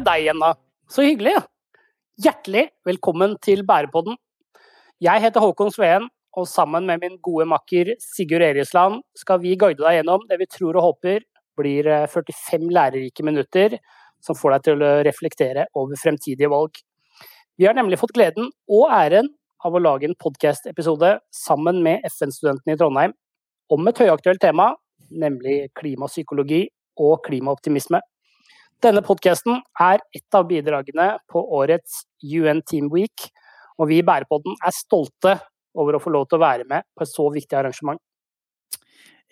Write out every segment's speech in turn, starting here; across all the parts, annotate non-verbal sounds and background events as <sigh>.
er deg igjen, da. Så hyggelig. Hjertelig velkommen til Bærepodden. Jeg heter Håkon Sveen, og sammen med min gode makker Sigurd Erisland skal vi guide deg gjennom det vi tror og håper blir 45 eh, lærerike minutter som får deg til å reflektere over fremtidige valg. Vi har nemlig fått gleden og æren av å lage en podkast-episode sammen med FN-studentene i Trondheim om et høyaktuelt tema, nemlig klimapsykologi og klimaoptimisme. Denne podkasten er et av bidragene på årets UN Team Week, og vi i Bærepodden er stolte over å få lov til å være med på et så viktig arrangement.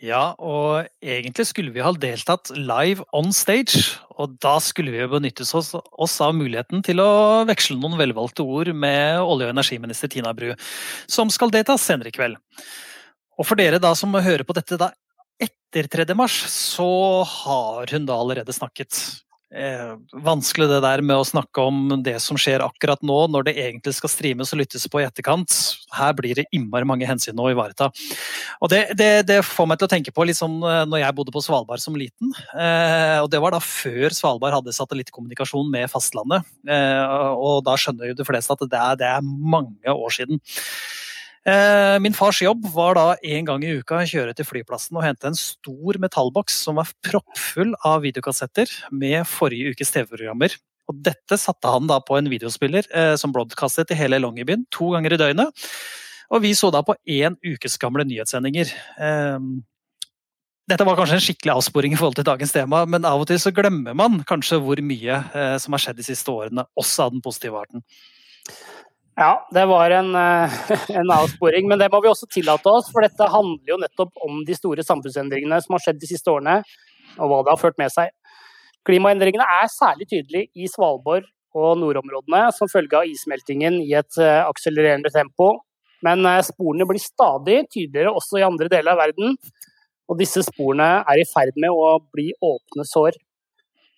Ja, og egentlig skulle vi ha deltatt live on stage. Og da skulle vi benyttes oss, oss av muligheten til å veksle noen velvalgte ord med olje- og energiminister Tina Bru, som skal delta senere i kveld. Og for dere da som hører på dette da etter 3. mars, så har hun da allerede snakket. Eh, vanskelig det der med å snakke om det som skjer akkurat nå, når det egentlig skal streames og lyttes på i etterkant. Her blir det innmari mange hensyn å ivareta. Og det, det, det, får meg til å tenke på liksom, når jeg bodde på Svalbard som liten. Eh, og Det var da før Svalbard hadde satellittkommunikasjon med fastlandet. Eh, og da skjønner jo de fleste at det er, det er mange år siden. Eh, min fars jobb var da en gang i uka å kjøre til flyplassen og hente en stor metallboks som var proppfull av videokassetter med forrige ukes TV-programmer. Og dette satte han da på en videospiller eh, som broadcastet i hele Longyearbyen to ganger i døgnet. Og vi så da på én ukes gamle nyhetssendinger. Eh, dette var kanskje en skikkelig avsporing i forhold til dagens tema, men av og til så glemmer man kanskje hvor mye eh, som har skjedd de siste årene, også av den positive arten. Ja, det var en, eh, <laughs> en, avsporing, men det må vi også tillate oss. For dette handler jo nettopp om de store samfunnsendringene som har skjedd de siste årene, og hva det har ført med seg. Klimaendringene er særlig tydelige i Svalbard og nordområdene som følge av issmeltingen i et eh, akselererende tempo. Men eh, sporene blir stadig tydeligere også i andre deler av verden. Og disse sporene er i ferd med å bli åpne sår.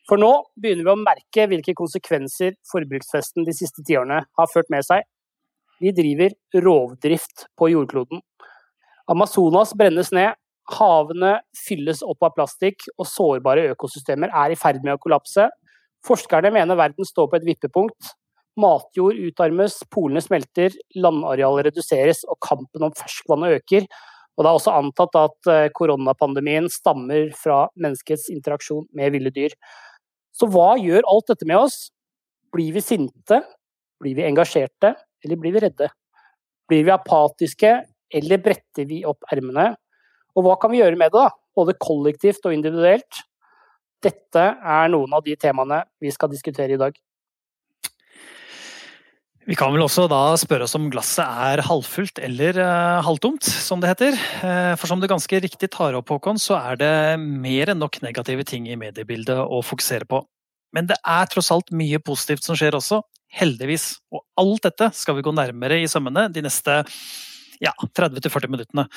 For nå begynner vi å merke hvilke konsekvenser forbruksfesten de siste tiårene har ført med seg. Vi driver rovdrift på jordkloden. Amazonas brennes ned, havene fylles opp av plastikk, og sårbare økosystemer er i ferd med å kollapse. Forskerne mener verden står på et vippepunkt. Matjord utarmes, polene smelter, landarealet reduseres og kampen om ferskvannet øker. Og Det er også antatt at eh, koronapandemien stammer fra menneskets interaksjon med ville dyr. Så hva gjør alt dette med oss? Blir vi sinte? Blir vi engasjerte? Eller blir vi redde? Blir vi apatiske, eller bretter vi opp ermene? Og hva kan vi gjøre med det, da? både kollektivt og individuelt? Dette er noen av de temaene vi skal diskutere i dag. Vi kan vel også da spørre oss om glasset er halvfullt eller uh, halvtomt, som det heter. Uh, for som du ganske riktig tar opp, Håkon, så er det mer enn nok negative ting i mediebildet å fokusere på. Men det er tross alt mye positivt som skjer også, heldigvis. Og alt dette skal vi gå nærmere i sømmene de neste ja, 30-40 minuttene.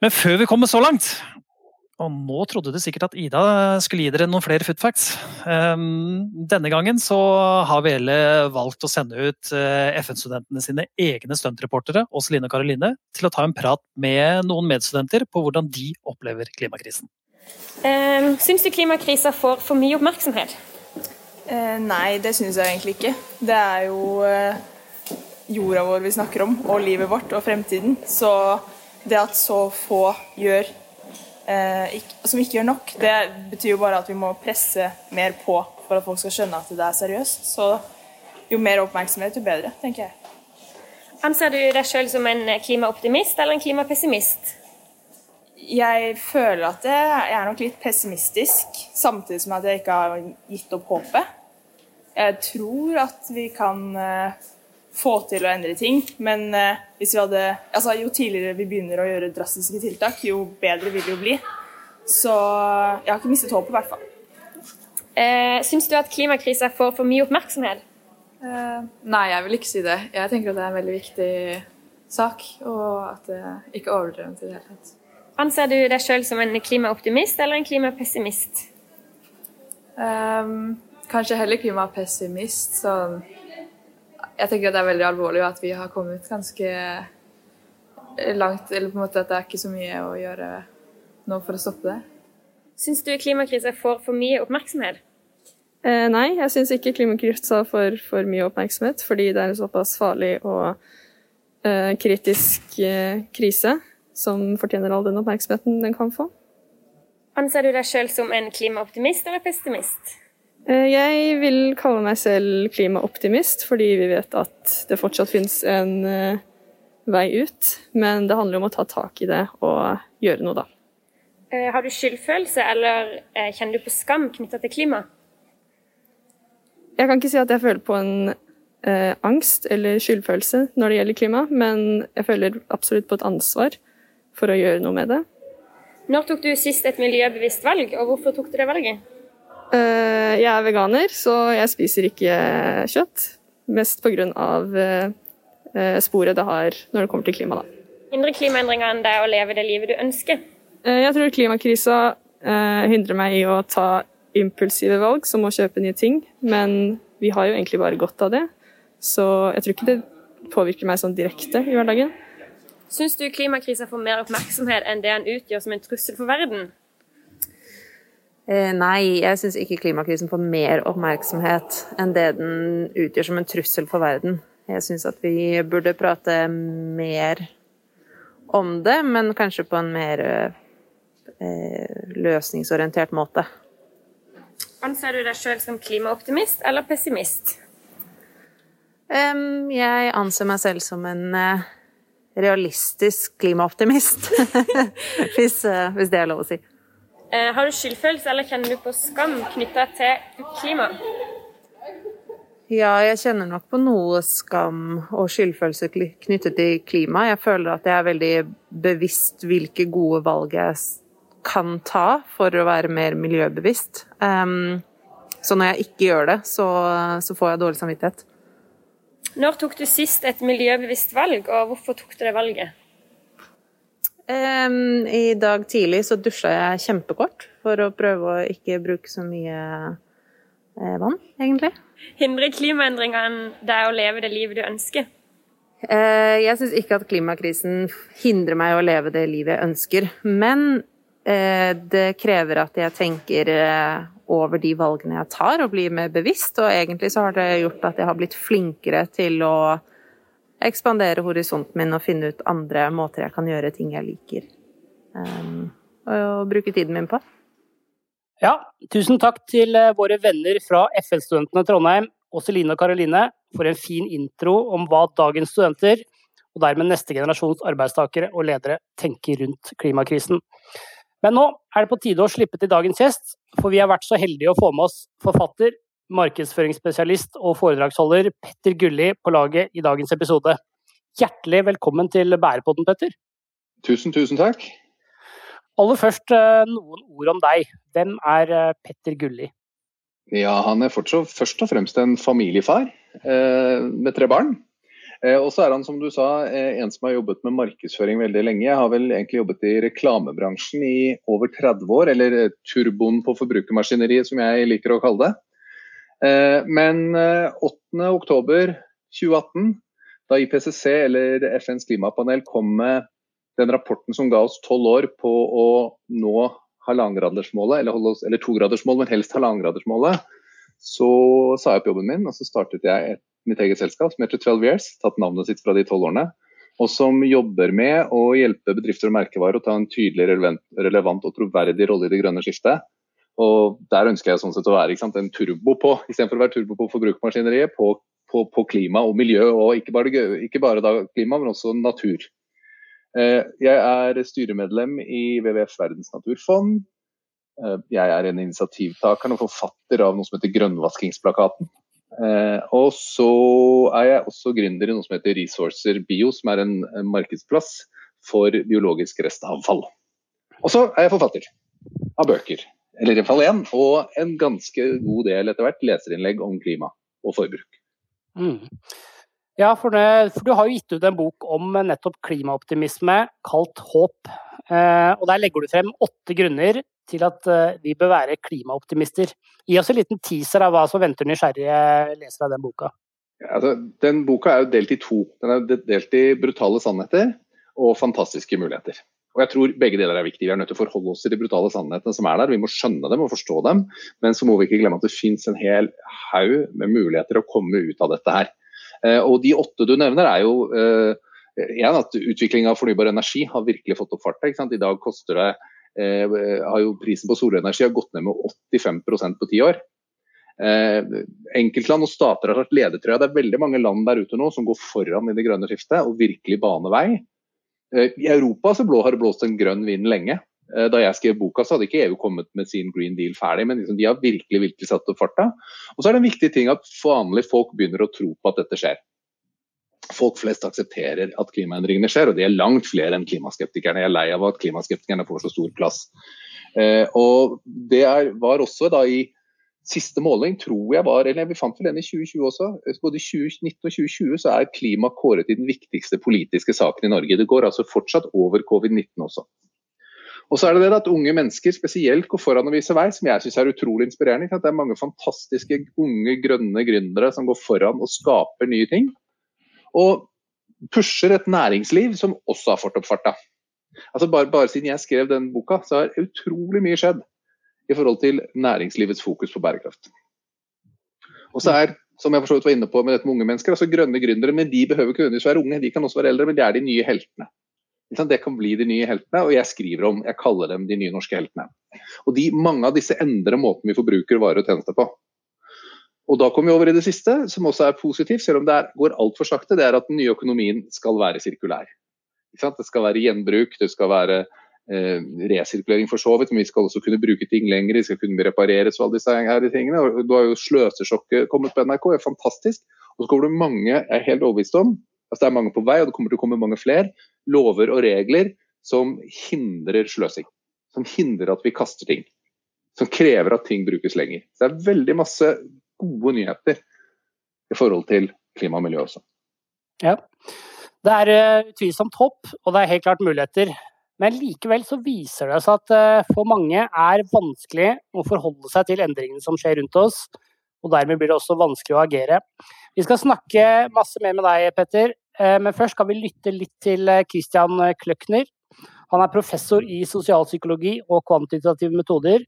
Men før vi kommer så langt, og nå trodde du sikkert at Ida skulle gi dere noen flere food facts. Ehm, denne gangen så har VL valgt å sende ut eh, FN-studentene sine egne stuntreportere, Åse og Karoline, til å ta en prat med noen medstudenter på hvordan de opplever klimakrisen. Um, syns du klimakrisa får for mye oppmerksomhet? Uh, nei, det syns jeg egentlig ikke. Det er jo uh, jorda vår vi snakker om, og livet vårt og fremtiden. Så det at så få gjør eh, som ikke gjør nok, det betyr jo bare at vi må presse mer på for at folk skal skjønne at det er seriøst. Så jo mer oppmerksomhet, jo bedre, tenker jeg. Anser du deg sjøl som en klimaoptimist eller en klimapessimist? Jeg føler at jeg er nok litt pessimistisk, samtidig som at jeg ikke har gitt opp håpet. Jeg tror at vi kan eh, få til å endre ting. Men eh, hadde, altså, jo tidligere vi begynner å gjøre drastiske tiltak, jo bedre vil det jo bli. Så jeg har ikke mistet håpet, i hvert fall. Eh, Syns du at klimakrisa får for mye oppmerksomhet? Eh, nei, jeg vil ikke si det. Jeg tenker at det er en veldig viktig sak, og at det ikke er overdrevet i det hele tatt. Anser du deg sjøl som en klimaoptimist eller en klimapessimist? Um, kanskje heller klimapessimist. sånn jeg tenker at det er veldig alvorlig at vi har kommet ganske langt. Eller på en måte at det er ikke så mye å gjøre nå for å stoppe det. Syns du klimakrisa får for mye oppmerksomhet? Eh, nei, jeg syns ikke klimakrisa får for mye oppmerksomhet, fordi det er en såpass farlig og eh, kritisk eh, krise som fortjener all den oppmerksomheten den kan få. Anser du deg sjøl som en klimaoptimist eller pessimist? Eh, jeg vil kalle meg selv klimaoptimist, fordi vi vet at det fortsatt finnes en eh, vei ut. Men det handler om å ta tak i det og gjøre noe, da. Eh, har du skyldfølelse, eller kjenner du på skam knytta til klima? Jeg kan ikke si at jeg føler på en eh, angst eller skyldfølelse når det gjelder klima, men jeg føler absolutt på et ansvar for å gjøre noe med det. Når tok du sist et miljøbevisst valg, og hvorfor tok du det valget? Eh, jeg er veganer, så jeg spiser ikke kjøtt. Mest pga. Eh, sporet det har når det kommer til klima. Da. Hindrer klimaendringene deg å leve det livet du ønsker? Eh, jeg tror klimakrisa hindrer meg i å ta impulsive valg, som å kjøpe nye ting. Men vi har jo egentlig bare godt av det. Så jeg tror ikke det påvirker meg sånn direkte i hverdagen. Syns du klimakrisa får mer oppmerksomhet enn det den utgjør som en trussel for verden? Eh, nei, jeg syns ikke klimakrisen får mer oppmerksomhet enn det den utgjør som en trussel for verden. Jeg syns at vi burde prate mer om det, men kanskje på en mer eh, løsningsorientert måte. Anser du deg sjøl som klimaoptimist eller pessimist? Um, jeg anser meg selv som en uh, realistisk klimaoptimist, <laughs> hvis, uh, hvis, det er lov å si. Uh, har du skyldfølelse eller kjenner du på skam knytta til klima? Ja, jeg kjenner nok på noe skam og skyldfølelse knyttet til klima. Jeg føler at jeg er veldig bevisst hvilke gode valg jeg kan ta for å være mer miljøbevisst. Så når jeg ikke gjør det, så, så, får jeg dårlig samvittighet. Når tok du sist et miljøbevisst valg, og hvorfor tok du det valget? Um, I dag tidlig så dusja jeg kjempekort for å prøve å ikke bruke så mye eh, vann, egentlig. Hindrer klimaendringene deg å leve det livet du ønsker? Uh, jeg syns ikke at klimakrisen hindrer meg å leve det livet jeg ønsker. Men uh, det krever at jeg tenker uh, over de valgene jeg tar, og blir mer bevisst. Og egentlig så har det gjort at jeg har blitt flinkere til å ekspandere horisonten min og finne ut andre måter jeg kan gjøre ting jeg liker. Um, og bruke tiden min på. Ja, tusen takk til våre venner fra FL-studentene Trondheim, Åseline og Karoline, for en fin intro om hva dagens studenter, og dermed neste generasjons arbeidstakere og ledere, tenker rundt klimakrisen. Men nå er det på tide å slippe til dagens gjest, for vi har vært så heldige å få med oss forfatter, markedsføringsspesialist og foredragsholder Petter Gulli på laget i dagens episode. Hjertelig velkommen til Bærepodden, Petter. Tusen, tusen takk. Aller først eh, noen ord om deg. Hvem er eh, Petter Gulli? Ja, Han er fortsatt først og fremst en familiefar eh, med tre barn. Og så er han, som du sa, en som har jobbet med markedsføring veldig lenge. Jeg har vel egentlig jobbet i reklamebransjen i over 30 år, eller turboen på forbrukermaskineriet, som jeg liker å kalle det. Men 8.10.2018, da IPCC, eller FNs klimapanel, kom med den rapporten som ga oss tolv år på å nå halvannengradersmålet, eller, eller togradersmålet, men helst halvannengradersmålet, så sa jeg opp jobben min og så startet jeg et mitt eget selskap som heter 12 Years, tatt navnet sitt fra de tolv årene. Og som jobber med å hjelpe bedrifter og merkevarer å ta en tydelig, relevant, relevant og troverdig rolle i det grønne skiftet. Og Der ønsker jeg sånn sett å være sant, en turbo på, istedenfor å være turbo på forbrukermaskineriet, på, på, på, klima og miljø. Og ikke bare, ikke bare da klima, men også natur. Eh, jeg er styremedlem i WWF Verdens naturfond. Eh, jeg er en initiativtaker og forfatter av noe som heter Grønnvaskingsplakaten. Eh, og så er jeg også gründer i noe som heter Resourcer Bio, som er en, markedsplass for biologisk restavfall. Og så er jeg forfatter av bøker, eller i hvert fall én, og en ganske god del etter hvert leserinnlegg om klima og forbruk. Mm. Ja, for, det, for, du har jo gitt ut en bok om nettopp klimaoptimisme kalt Håp. Eh, og Der legger du frem åtte grunner til at eh, vi bør være klimaoptimister. Gi oss en liten teaser av hva som venter nysgjerrige lesere av den boka. Ja, altså, den boka er jo delt i to. Den er delt i brutale sannheter og fantastiske muligheter. Og jeg tror begge deler er viktig. Vi er nødt til å forholde oss til de brutale sannhetene som er der. Vi må skjønne dem og forstå dem. Men så må vi ikke glemme at det finnes en hel haug med muligheter å komme ut av dette her. Eh, og de åtte du nevner er jo eh, en at Utvikling av fornybar energi har virkelig fått opp farta. I dag koster det, eh, har jo prisen på solenergi har gått ned med 85% på ti år. enkeltland og stater har tatt ledertrøya. Det er veldig mange land der ute nå som går foran i det grønne skiftet og virkelig baner vei. Eh, I Europa blå, har det blåst en grønn vind lenge. Eh, da jeg skrev boka, så hadde ikke EU kommet med sin Green Deal ferdig, men liksom, de har virkelig virkelig satt opp farta. Og så er det en viktig ting at vanlige folk begynner å tro på at dette skjer. Folk flest aksepterer at klimaendringene skjer, og de er langt flere enn klimaskeptikerne. Jeg er lei av at klimaskeptikerne får så stor plass. Eh, og Det er, var også da i Siste måling tror jeg var, eller vi fant vel den i 2020 også. Både i 2019 og 2020 så er klima kåret til den viktigste politiske saken i Norge. Det går altså fortsatt over covid-19 også. Og så er det det at unge mennesker spesielt går foran og viser vei, som jeg syns er utrolig inspirerende. Det er mange fantastiske unge, grønne gründere som går foran og skaper nye ting. Og pusher et næringsliv som også har fått opp farta. Altså bare, bare siden jeg skrev den boka, så har utrolig mye skjedd i forhold til næringslivets fokus på bærekraft. Og så er, som jeg var inne på med dette med unge mennesker, altså grønne gründere, men de behøver ikke nødvendigvis være unge, de kan også være eldre, men de er de nye heltene. Det kan bli de nye heltene, og jeg skriver om, jeg kaller dem de nye norske heltene. Og de, Mange av disse endrer måten vi forbruker varer og tjenester på. Og Da kommer vi over i det siste, som også er positivt, selv om det er, går altfor sakte. Det er at den nye økonomien skal være sirkulær. Det skal være gjenbruk, det skal være resirkulering for så vidt, men vi skal også kunne bruke ting lenger, de skal kunne repareres og alle disse her tingene. Og du har jo Sløsesjokket kommet på NRK, det er fantastisk. Og så kommer det mange, jeg er helt overbevist om, altså det er mange på vei, og det kommer til å komme mange flere, lover og regler som hindrer sløsing. Som hindrer at vi kaster ting. Som krever at ting brukes lenger. Så det er veldig masse gode nyheter i forhold til klima og miljø også. Ja. Det er eh, utvilsomt håp, og det er helt klart muligheter. Men likevel så viser det seg at eh, for mange er vanskelig å forholde seg til endringene som skjer rundt oss. Og dermed blir det også vanskelig å agere. Vi skal snakke masse mer med deg, Petter. Eh, men først skal vi lytte litt til eh, Christian Kløkner. Han er professor i sosialpsykologi og kvantitative metoder.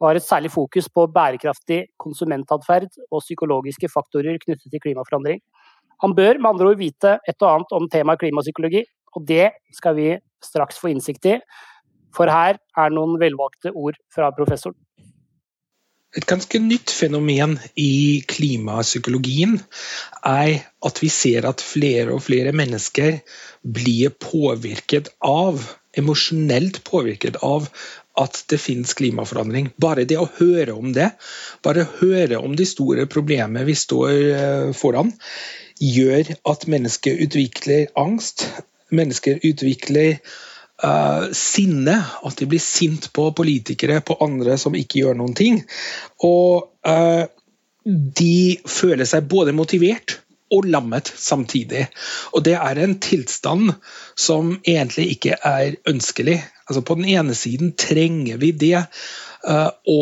Og har et særlig fokus på bærekraftig konsumentatferd og psykologiske faktorer knyttet til klimaforandring. Han bør med andre ord vite et og annet om temaet klimapsykologi, og det skal vi straks få innsikt i, for her er noen velvalgte ord fra professoren. Et ganske nytt fenomen i klimapsykologien er at vi ser at flere og flere mennesker blir påvirket av, emosjonelt påvirket av at det finnes klimaforandring. Bare det å høre om det, bare høre om de store problemene vi står eh, foran, gjør at mennesket utvikler angst, mennesker utvikler uh, sinne. At de blir sint på politikere, på andre som ikke gjør noen ting. Og uh, de føler seg både motivert og lammet samtidig. Og det er en tilstand som egentlig ikke er ønskelig. Altså På den ene siden trenger vi det å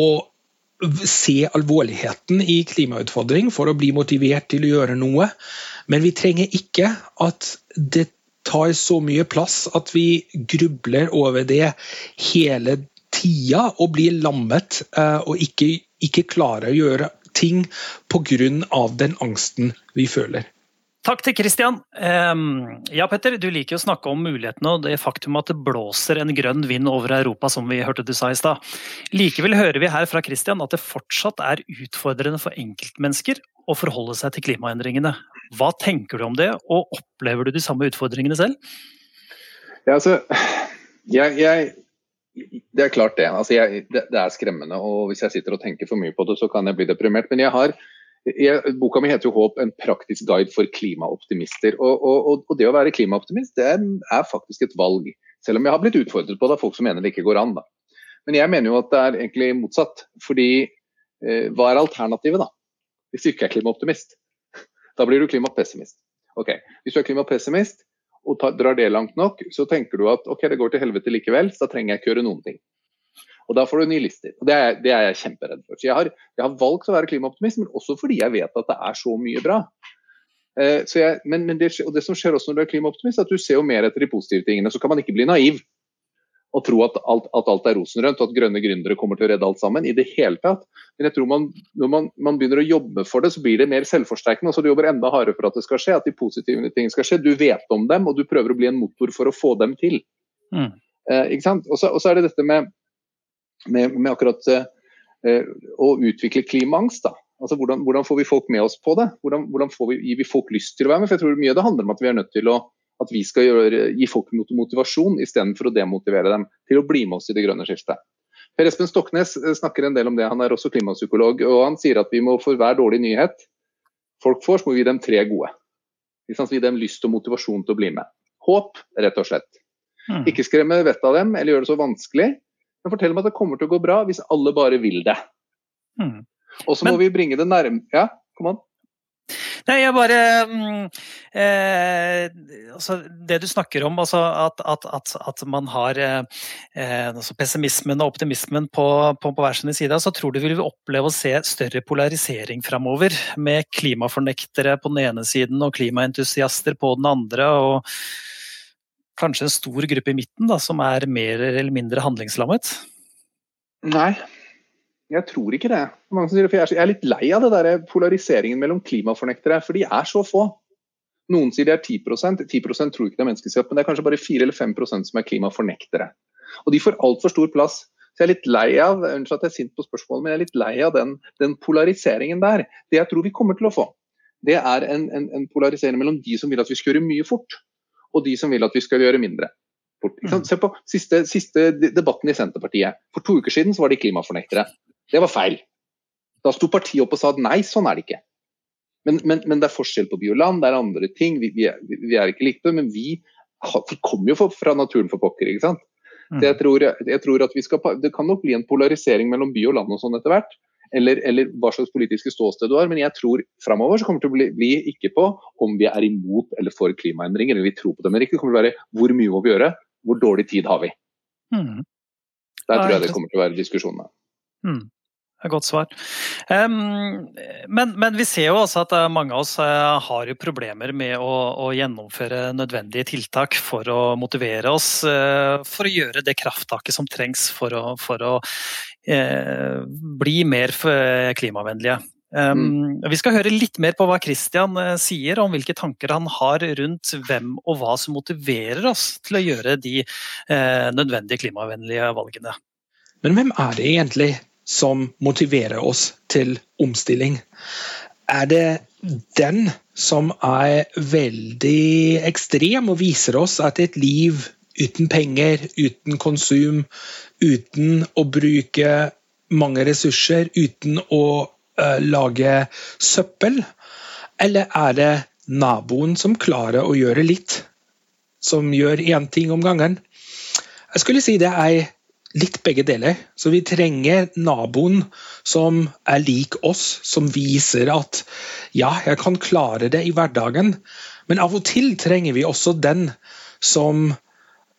se alvorligheten i klimautfordring for å bli motivert til å gjøre noe. Men vi trenger ikke at det tar så mye plass at vi grubler over det hele tida og blir lammet eh, og ikke, ikke klarer å gjøre ting pga. den angsten vi føler. Takk til Kristian. Ja, Petter, du liker å snakke om mulighetene og det faktum at det blåser en grønn vind over Europa, som vi hørte du sa i stad. Likevel hører vi her fra Kristian at det fortsatt er utfordrende for enkeltmennesker å forholde seg til klimaendringene. Hva tenker du om det, og opplever du de samme utfordringene selv? Ja, altså, jeg, jeg, det er klart det. Altså, jeg, det. det. er skremmende. og Hvis jeg sitter og tenker for mye på det, så kan jeg bli deprimert. Men jeg har, jeg, boka mi heter jo 'Håp en praktisk guide for klimaoptimister'. Og, og, og, det å være klimaoptimist det er, er, faktisk et valg. Selv om jeg har blitt utfordret på det av folk som mener det ikke går an. Da. Men jeg mener jo at det er egentlig motsatt. Fordi eh, hva er alternativet, da? Hvis du ikke er klimaoptimist? Da blir du klimapessimist. Ok, Hvis du er klimapessimist og tar, drar det langt nok, så tenker du at ok, det går til helvete likevel, så da trenger jeg ikke gjøre noen ting. Og Da får du nye lister. og Det er, det er jeg kjemperedd for. Så jeg har, jeg har, valgt å være klimaoptimist, men også fordi jeg vet at det er så mye bra. Eh, jeg, men, men det, og det som skjer også når du er klimaoptimist, er at du ser jo mer etter de positive tingene. Så kan man ikke bli naiv. Og tro at alt, at alt er rosenrødt og at grønne gründere kommer til å redde alt sammen. i det hele tatt. Men jeg tror man, når man, man, begynner å jobbe for det, så blir det mer selvforsterkende. så Du jobber enda hardere for at det skal skje, at de positive tingene skal skje. Du vet om dem, og du prøver å bli en motor for å få dem til. Mm. Eh, ikke sant? Og så, er det dette med, med, med akkurat eh, å utvikle klimaangst. da. Altså, hvordan, hvordan, får vi folk med oss på det? Hvordan, hvordan vi, gir vi folk lyst til å være med? For jeg tror Mye det handler om at vi er nødt til å at vi skal gjøre, gi folk motivasjon istedenfor å demotivere dem til å bli med oss i det grønne skiftet. Per Espen Stoknes eh, snakker en del om det, han er også klimapsykolog. og Han sier at vi må for hver dårlig nyhet folk får, så må vi gi dem tre gode. Vi skal gi dem lyst og motivasjon til å bli med. Håp, rett og slett. Mm. Ikke skremme vettet av dem eller gjøre det så vanskelig, men fortell dem at det kommer til å gå bra hvis alle bare vil det. Mm. Og så må vi bringe det nærme Ja, kom an. Nei, jeg bare mm, eh, altså Det du snakker om, altså at, at, at, at, man har eh, eh, altså pessimismen og optimismen på, på, på hver sin side, så tror du vi vil oppleve å se større polarisering framover. Med klimafornektere på den ene siden og klimaentusiaster på den andre. og Kanskje en stor gruppe i midten da, som er mer eller mindre handlingslammet? Nei, jeg tror ikke det. Jeg er litt lei av det der polariseringen mellom klimafornektere, for de er så få. Noen sier de er 10% 10 tror ikke det er menneskeskapt, men det er kanskje bare 4 eller 5% som er klimafornektere. Og de får altfor stor plass. Så jeg er litt lei av unnskyld at jeg er sint på spørsmålet, men jeg er litt lei av den, den, polariseringen der. Det jeg tror vi kommer til å få, det er en, en, en, polarisering mellom de som vil at vi skal gjøre mye fort, og de som vil at vi skal gjøre mindre. Fort. Mm. Se på siste, siste, debatten i Senterpartiet. For to uker siden så var de klimafornektere. Det var feil. Da sto partiet opp og sa at nei, sånn er det ikke. Men, men, men det er forskjell på by og land, det er andre ting. Vi, vi, er, vi er, ikke likte, men vi, vi kommer jo fra naturen for pokker. ikke sant? Mm. Jeg, tror, jeg, tror, at vi skal, Det kan nok bli en polarisering mellom by og land og sånn etter hvert. Eller, eller, hva slags politiske ståsted du har. Men jeg tror framover kommer det til å bli, bli, ikke på om vi er imot eller for klimaendringer, eller vi tror på dem eller ikke. Det kommer til å være hvor mye må vi gjøre, hvor dårlig tid har vi. Mm. Der tror jeg det kommer til å være diskusjonene. Mm godt svar. Men, men, vi ser jo også at eh, mange av oss uh, har jo problemer med å, å, gjennomføre nødvendige tiltak for å motivere oss uh, for å gjøre det krafttaket som trengs for å, for å uh, bli mer klimavennlige. Um. Vi skal høre litt mer på hva Christian sier om hvilke tanker han har rundt hvem og hva som motiverer oss til å gjøre de nødvendige klimavennlige valgene. Men hvem er det egentlig som motiverer oss til omstilling. Er det den som er veldig ekstrem og viser oss at et liv uten penger, uten konsum, uten å bruke mange ressurser, uten å uh, lage søppel? Eller er det naboen som klarer å gjøre litt, som gjør én ting om gangen? Jeg skulle si det er litt begge deler. Så vi trenger naboen som er lik oss, som viser at ja, jeg kan klare det i hverdagen. Men av og til trenger vi også den som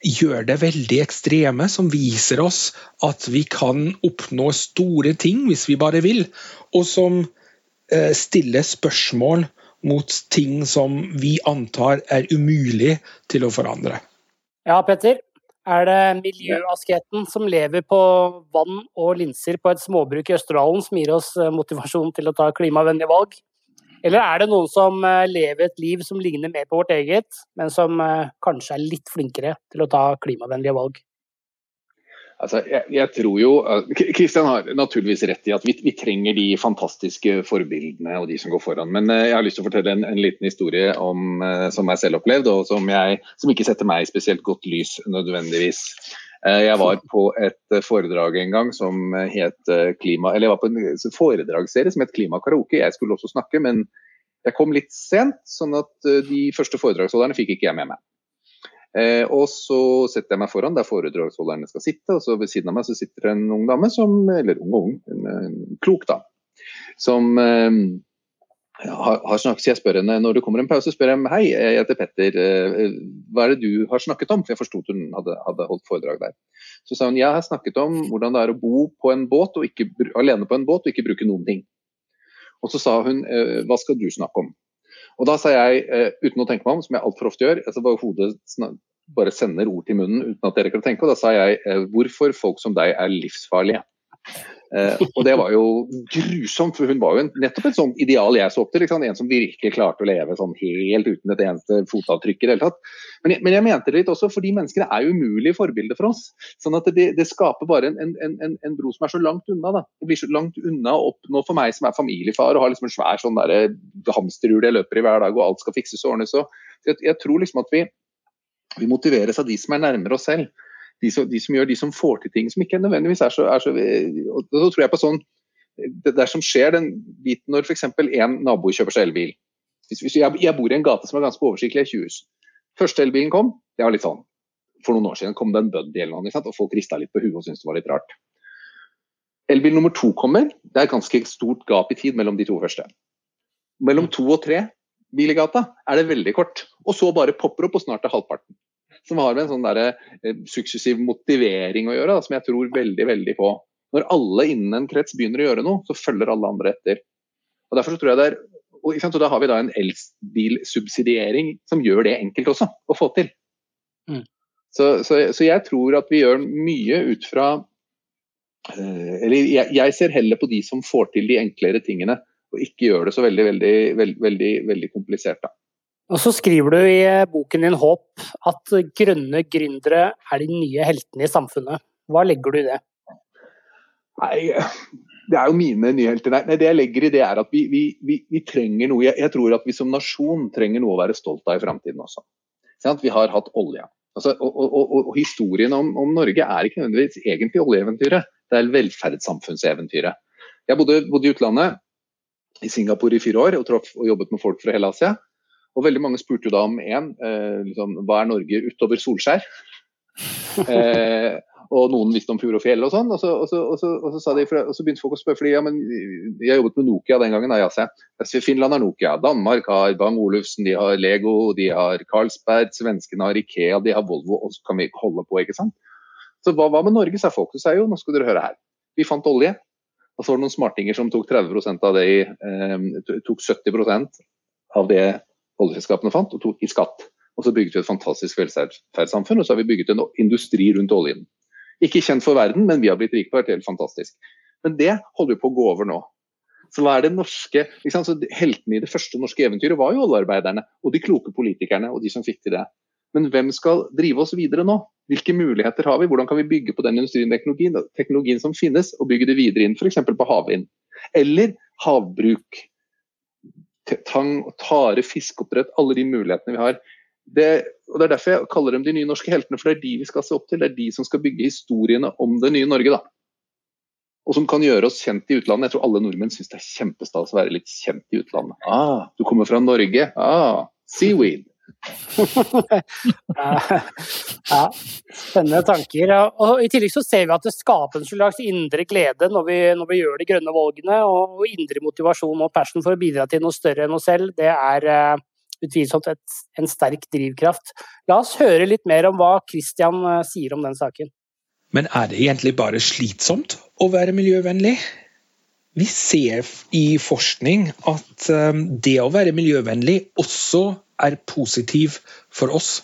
gjør det veldig ekstreme, som viser oss at vi kan oppnå store ting hvis vi bare vil, og som eh, stiller spørsmål mot ting som vi antar er umulig til å forandre. Ja, Petter. Er det miljøasketen som lever på vann og linser på et småbruk i Østerdalen som gir oss eh, motivasjon til å ta klimavennlige valg? Eller er det noen som eh, lever et liv som ligner mer på vårt eget, men som eh, kanskje er litt flinkere til å ta klimavennlige valg? Altså, jeg, jeg, tror jo Kristian har naturligvis rett i at vi, vi, trenger de fantastiske forbildene og de som går foran. Men uh, jeg har lyst til å fortelle en, en liten historie om, uh, som jeg selv opplevde, og som, jeg, som, ikke setter meg i spesielt godt lys nødvendigvis. Jeg var på et foredrag en gang som het klima, eller jeg var på en foredragsserie som het Klimakaraoke. Jeg skulle også snakke, men jeg kom litt sent, sånn at de første foredragsholderne fikk ikke jeg med meg. Eh, og så setter jeg meg foran der foredragsholderne skal sitte, og så ved siden av meg så sitter det en ung dame, som, eller ung og ung, en, en klok da, som eh, har, har, snakket, så jeg spør henne når det kommer en pause, spør jeg hei, jeg heter Petter, eh, hva er det du har snakket om? For jeg forsto hun hadde, hadde, holdt foredrag der. Så sa hun jeg har snakket om hvordan det er å bo på en båt og ikke, alene på en båt og ikke bruke noen ting. Og så sa hun eh, hva skal du snakke om? Og da sa jeg, uh, uten å tenke meg om, som jeg altfor ofte gjør, altså bare hodet bare sender ord til munnen uten at dere kan tenke. Og da sa jeg eh, hvorfor folk som deg er livsfarlige. Eh, og det var jo grusomt, for hun var jo en, nettopp et sånt ideal jeg så opp til. En som virkelig klarte å leve sånn helt uten et eneste fotavtrykk i det hele tatt. Men jeg, men jeg mente det litt også, for de menneskene er jo umulige forbilder for oss. Sånn at det, det skaper bare en, en, en, bro som er så langt unna. da. Det blir så langt unna å oppnå for meg som er familiefar og har liksom en svær sånn hamsterhjul jeg løper i hver dag og alt skal fikses og ordnes. Så jeg, jeg tror liksom at vi, vi motiveres av de som er nærmere oss selv de som, de som, gjør, de som får til ting som ikke nødvendigvis er så, er så og Da tror jeg på sånn det der som skjer den biten når f.eks. en nabo kjøper seg elbil. Hvis, hvis jeg, jeg, bor i en gate som er ganske oversiktlig, 20 hus. Første elbilen kom, det var litt sånn For noen år siden kom det en Buddy eller noe, og folk rista litt på huet og syntes det var litt rart. Elbil nummer to kommer, det er et ganske stort gap i tid mellom de to første. Mellom to og tre bil i gata er det veldig kort. Og så bare popper opp, og snart er halvparten som har med en sånn der, eh, suksessiv motivering å gjøre, da, som jeg tror veldig veldig på. Når alle innen en krets begynner å gjøre noe, så følger alle andre etter. Og derfor tror jeg det er, og, og Da har vi da en elbilsubsidiering som gjør det enkelt også å få til. Mm. Så, så, så, jeg tror at vi gjør mye ut fra uh, Eller jeg, jeg, ser heller på de som får til de enklere tingene, og ikke gjør det så veldig, veldig, veldig, veldig komplisert. da. Og så skriver du i eh, boken din Håp at grønne gründere er de nye heltene i samfunnet. Hva legger du i det? Nei, det er jo mine nye helter. Nei, det jeg legger i det er at vi, vi, vi, vi trenger noe. Jeg, tror at vi som nasjon trenger noe å være stolt av i framtiden også. Vi har hatt olje. Altså, og, og, og, og, historien om, om, Norge er ikke nødvendigvis egentlig oljeeventyret, det er velferdssamfunnseventyret. Jeg bodde, bodde, i utlandet, i Singapore i fire år, og, troff, og jobbet med folk fra hele Asia. Og veldig mange spurte jo da om én, eh, liksom, hva er Norge utover Solskjær? eh, og noen visste om fjord og fjell og sånn. Og så, og så, og så, og så, de, og så begynte folk å spørre, fordi ja, men jeg jobbet med Nokia den gangen. Ja, Finland har Nokia, Danmark har Bang Olufsen, de har Lego, de har Carlsberg, svenskene har Ikea, de har Volvo, og så kan vi holde på, ikke sant. Så hva, hva med Norge, sa folk. Så sa jo, nå skal dere høre her. Vi fant olje. Og så var det noen smartinger som tok 30 av det i, eh, tok 70 av det oljeselskapene fant, og tok i skatt. Og så bygget vi et fantastisk velferdssamfunn, og så har vi bygget en industri rundt oljen. Ikke kjent for verden, men vi har blitt rike på det. Helt fantastisk. Men det holder vi på å gå over nå. Så hva er det norske, liksom, Heltene i det første norske eventyret var jo oljearbeiderne og de kloke politikerne og de som fikk til det. Men hvem skal drive oss videre nå? Hvilke muligheter har vi? Hvordan kan vi bygge på den industrien teknologien, teknologien som finnes, og bygge det videre inn f.eks. på havvind? Eller havbruk tang, og tare, fiskeoppdrett, alle de mulighetene vi har. Det, og det er derfor jeg kaller dem de nye norske heltene, for det er de vi skal se opp til. Det er de som skal bygge historiene om det nye Norge. da. Og som kan gjøre oss kjent i utlandet. Jeg tror alle nordmenn syns det er kjempestas å være litt kjent i utlandet. Ah, du kommer fra Norge. Ah, seaweed <laughs> ja, spennende tanker. Og I tillegg så ser vi at det skaper en slags indre glede når vi, når vi gjør de grønne valgene. Og indre motivasjon og passion for å bidra til noe større enn oss selv, det er uh, utvilsomt et, en sterk drivkraft. La oss høre litt mer om hva Christian uh, sier om den saken. Men er det egentlig bare slitsomt å være miljøvennlig? Vi ser i forskning at um, det å være miljøvennlig også er positiv for oss.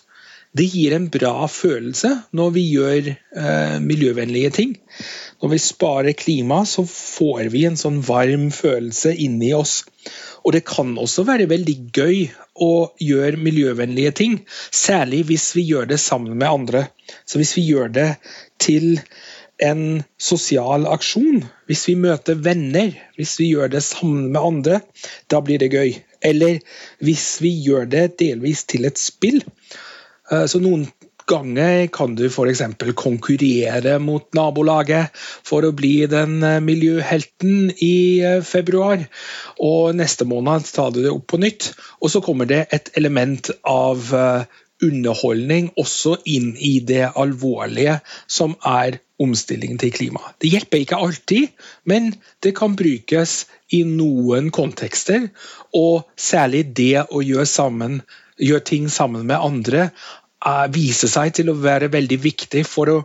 Det gir en bra følelse når vi gjør eh, miljøvennlige ting. Når vi sparer klima, så får vi en sånn varm følelse inni oss. Og det kan også være veldig gøy å gjøre miljøvennlige ting, særlig hvis vi gjør det sammen med andre. Så hvis vi gjør det til en sosial aksjon, hvis vi møter venner, hvis vi gjør det sammen med andre, da blir det gøy. Eller hvis vi gjør det delvis til et spill. Eh, så noen ganger kan du f.eks. konkurrere mot nabolaget for å bli den eh, miljøhelten i eh, februar. Og neste måned tar du det opp på nytt, og så kommer det et element av underholdning også inn i det alvorlige som er omstillingen til klima. Det hjelper ikke alltid, men det kan brukes i noen kontekster. Og særlig det å gjøre, sammen, gjøre ting sammen med andre uh, viser seg til å være veldig viktig for å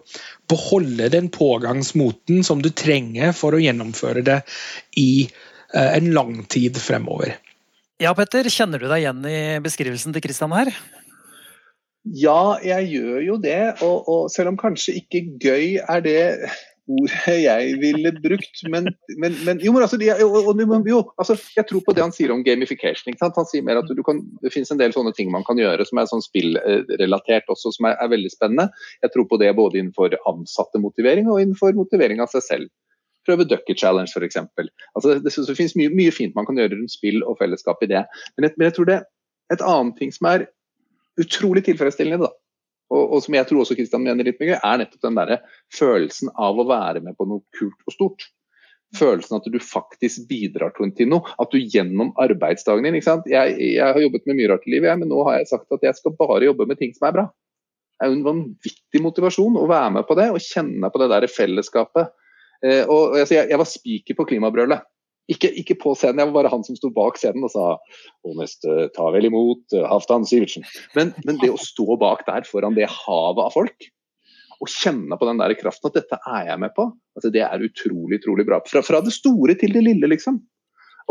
beholde den pågangsmoten som du trenger for å gjennomføre det i uh, en lang tid fremover. Ja, Petter, kjenner du deg igjen i beskrivelsen til Kristian her? Ja, jeg gjør jo det. Og, og, selv om kanskje ikke gøy er det ordet jeg ville brukt, men, men, men jo, men altså, jo, jo, altså, jeg tror på det han sier om gamification. Han sier mer at kan, Det finnes en del sånne ting man kan gjøre som er sånn spillrelatert også, som er, er, veldig spennende. Jeg tror på det både innenfor ansatte motivering og innenfor motivering av seg selv. Prøve Ducky Challenge f.eks. Altså, det, det finnes mye, mye, fint man kan gjøre rundt spill og fellesskap i det. Men jeg, men jeg tror det et annet ting som er utrolig tilfredsstillende, da, og, og, som jeg tror også Kristian mener litt mye, er nettopp den der følelsen av å være med på noe kult og stort. Følelsen at du faktisk bidrar til noe. At du gjennom arbeidsdagen din jeg, jeg, har jobbet med mye rart i livet, men nå har jeg sagt at jeg skal bare jobbe med ting som er bra. Det er jo en vanvittig motivasjon å være med på det og kjenne på det der fellesskapet. Eh, og, altså, jeg, jeg var spiker på klimabrølet. Ikke, ikke, på scenen, jeg var bare han som sto bak scenen og sa og neste ta vel imot uh, Halvdan Sivertsen. Men, men, det å stå bak der foran det havet av folk og kjenne på den der kraften at dette er jeg med på, altså det er utrolig utrolig bra. Fra, fra det store til det lille, liksom.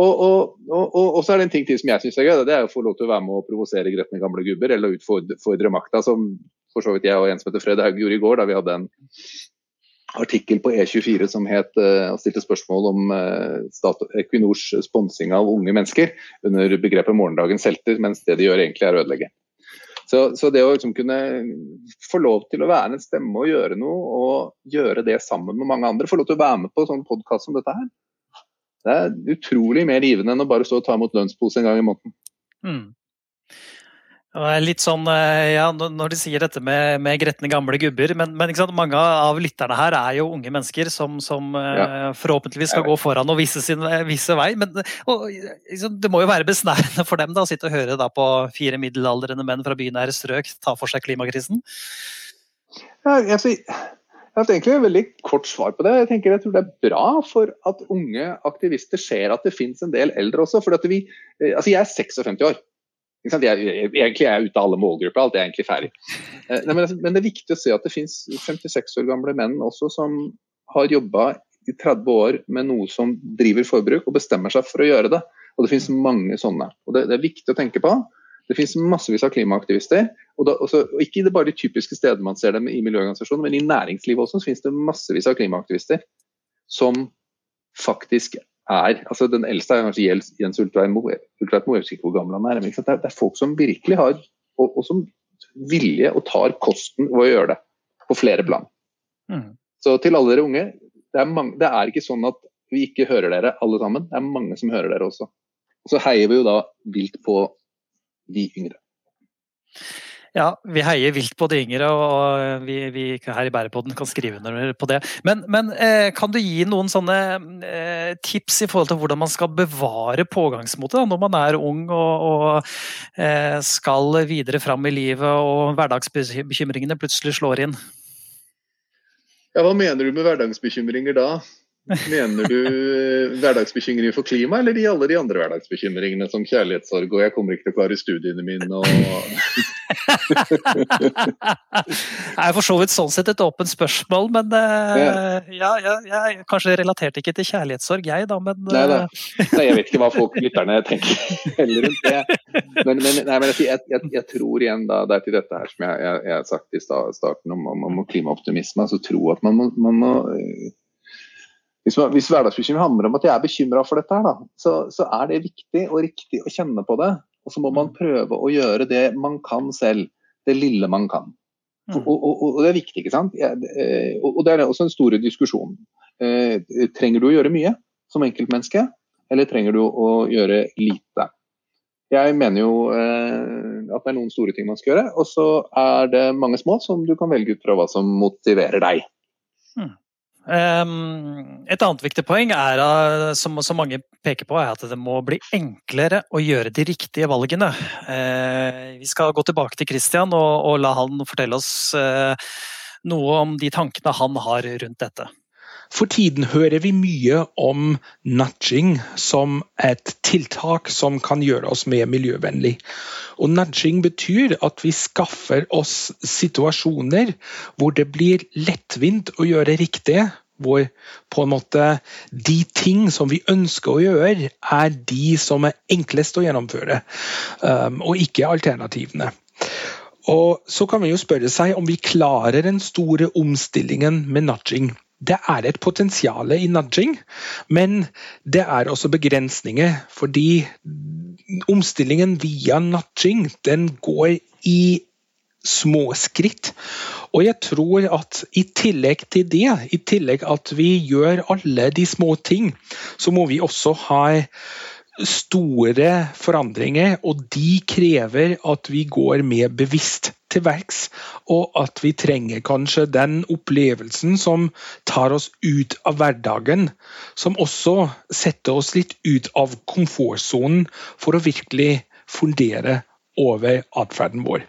Og, og, og, og, så er det en ting til som jeg syns er gøy. Det er å få lov til å være med og provosere gretne gamle gubber, eller utfordre makta, som for så vidt jeg og en som heter Fred Haug gjorde i går, da vi hadde en artikkel på E24 som het, uh, stilte spørsmål om uh, Equinors sponsing av unge mennesker under begrepet 'morgendagens helter', mens det de gjør egentlig er å ødelegge. Så, så det å liksom kunne få lov til å være en stemme og gjøre noe, og gjøre det sammen med mange andre, få lov til å være med på en sånn podkast som dette her, det er utrolig mer givende enn å bare stå og ta imot lønnspose en gang i måneden. Mm. Litt sånn, eh, ja, Når de sier dette med, med gretne gamle gubber, men, men mange av lytterne her er jo unge mennesker som, som eh, ja. forhåpentligvis skal gå foran og vise, sin, eh, vise vei. Men og, det må jo være besnærende for dem da, å sitte og høre da, på fire middelaldrende menn fra bynære strøk ta for seg klimakrisen? Ja, jeg, jeg har egentlig et veldig kort svar på det. Jeg tenker jeg tror det er bra for at unge aktivister ser at det finnes en del eldre også. for vi, altså Jeg er 56 år. Jeg, jeg, egentlig er jeg ute av alle målgrupper, alt er egentlig ferdig. Eh, men, men, det er viktig å se at det finnes 56 år gamle menn også som har jobba i 30 år med noe som driver forbruk, og bestemmer seg for å gjøre det. Og det finnes mange sånne. Og det, det er viktig å tenke på. Det finnes massevis av klimaaktivister. Og, da, også, og Ikke bare de typiske stedene man ser dem i miljøorganisasjoner, men i næringslivet også så finnes det massevis av klimaaktivister som faktisk er altså Den eldste er kanskje Jens Ultveit Moe. Jeg vet ikke hvor gammel han er. Men det er folk som virkelig har og, og som vilje og tar kosten ved å gjøre det på flere plan. Mm. Så til alle dere unge, det er, mange, det er, ikke sånn at vi ikke hører dere alle sammen. Det er mange som hører dere også. Og så heier vi jo da vilt på de yngre. Ja, vi heier vilt på de yngre, og vi, vi her i Bærepodden kan skrive under på det. Men, men eh, kan du gi noen sånne eh, tips i forhold til hvordan man skal bevare pågangsmotet når man er ung og, og eh, skal videre fram i livet og hverdagsbekymringene plutselig slår inn? Ja, Hva mener du med hverdagsbekymringer da? Mener du hverdagsbekymringer for klima, eller de alle de andre hverdagsbekymringene som kjærlighetssorg og 'jeg kommer ikke til å klare studiene mine' og Det er for så vidt sånn sett et åpent spørsmål, men uh, ja, ja, jeg kanskje relaterte ikke til kjærlighetssorg, jeg da, men uh... nei, nei. nei, jeg vet ikke hva folk lytterne tenker heller rundt det. Men, men, nei, men jeg, jeg, jeg, tror igjen da, det er til dette her som jeg, har sagt i starten om, om, om klimaoptimisme, altså tro at man må, man må hvis, hvis hverdagsbekymring handler om at jeg er bekymra for dette, her, da, så, så, er det viktig og riktig å kjenne på det. Og så må man mm. prøve å gjøre det man kan selv. Det lille man kan. Mm. Og, og, og, det er viktig, ikke sant. Eh, og det er også en stor diskusjon. Eh, trenger du å gjøre mye som enkeltmenneske, eller trenger du å gjøre lite? Jeg mener jo eh, at det er noen store ting man skal gjøre, og så er det mange små som du kan velge ut fra hva som motiverer deg. Ehm, et annet viktig poeng er, som, mange peker på, er at det må bli enklere å gjøre de riktige valgene. Eh, vi skal gå tilbake til Christian og, og la han fortelle oss eh, noe om de tankene han har rundt dette. For tiden hører vi mye om nudging som et tiltak som kan gjøre oss mer miljøvennlig. Og nudging betyr at vi skaffer oss situasjoner hvor det blir lettvint å gjøre riktig. Hvor på en måte de ting som vi ønsker å gjøre, er de som er enklest å gjennomføre, um, og ikke alternativene. Og Så kan vi jo spørre seg om vi klarer den store omstillingen med nudging. Det er et potensial i nudging, men det er også begrensninger. Fordi omstillingen via nudging den går i små skritt. Og jeg tror at i tillegg til det, i tillegg at vi gjør alle de små ting, så må vi også ha store forandringer, og de krever at vi går mer bevisst til verks. Og at vi trenger kanskje den opplevelsen som tar oss ut av hverdagen. Som også setter oss litt ut av komfortsonen for å virkelig fundere over atferden vår.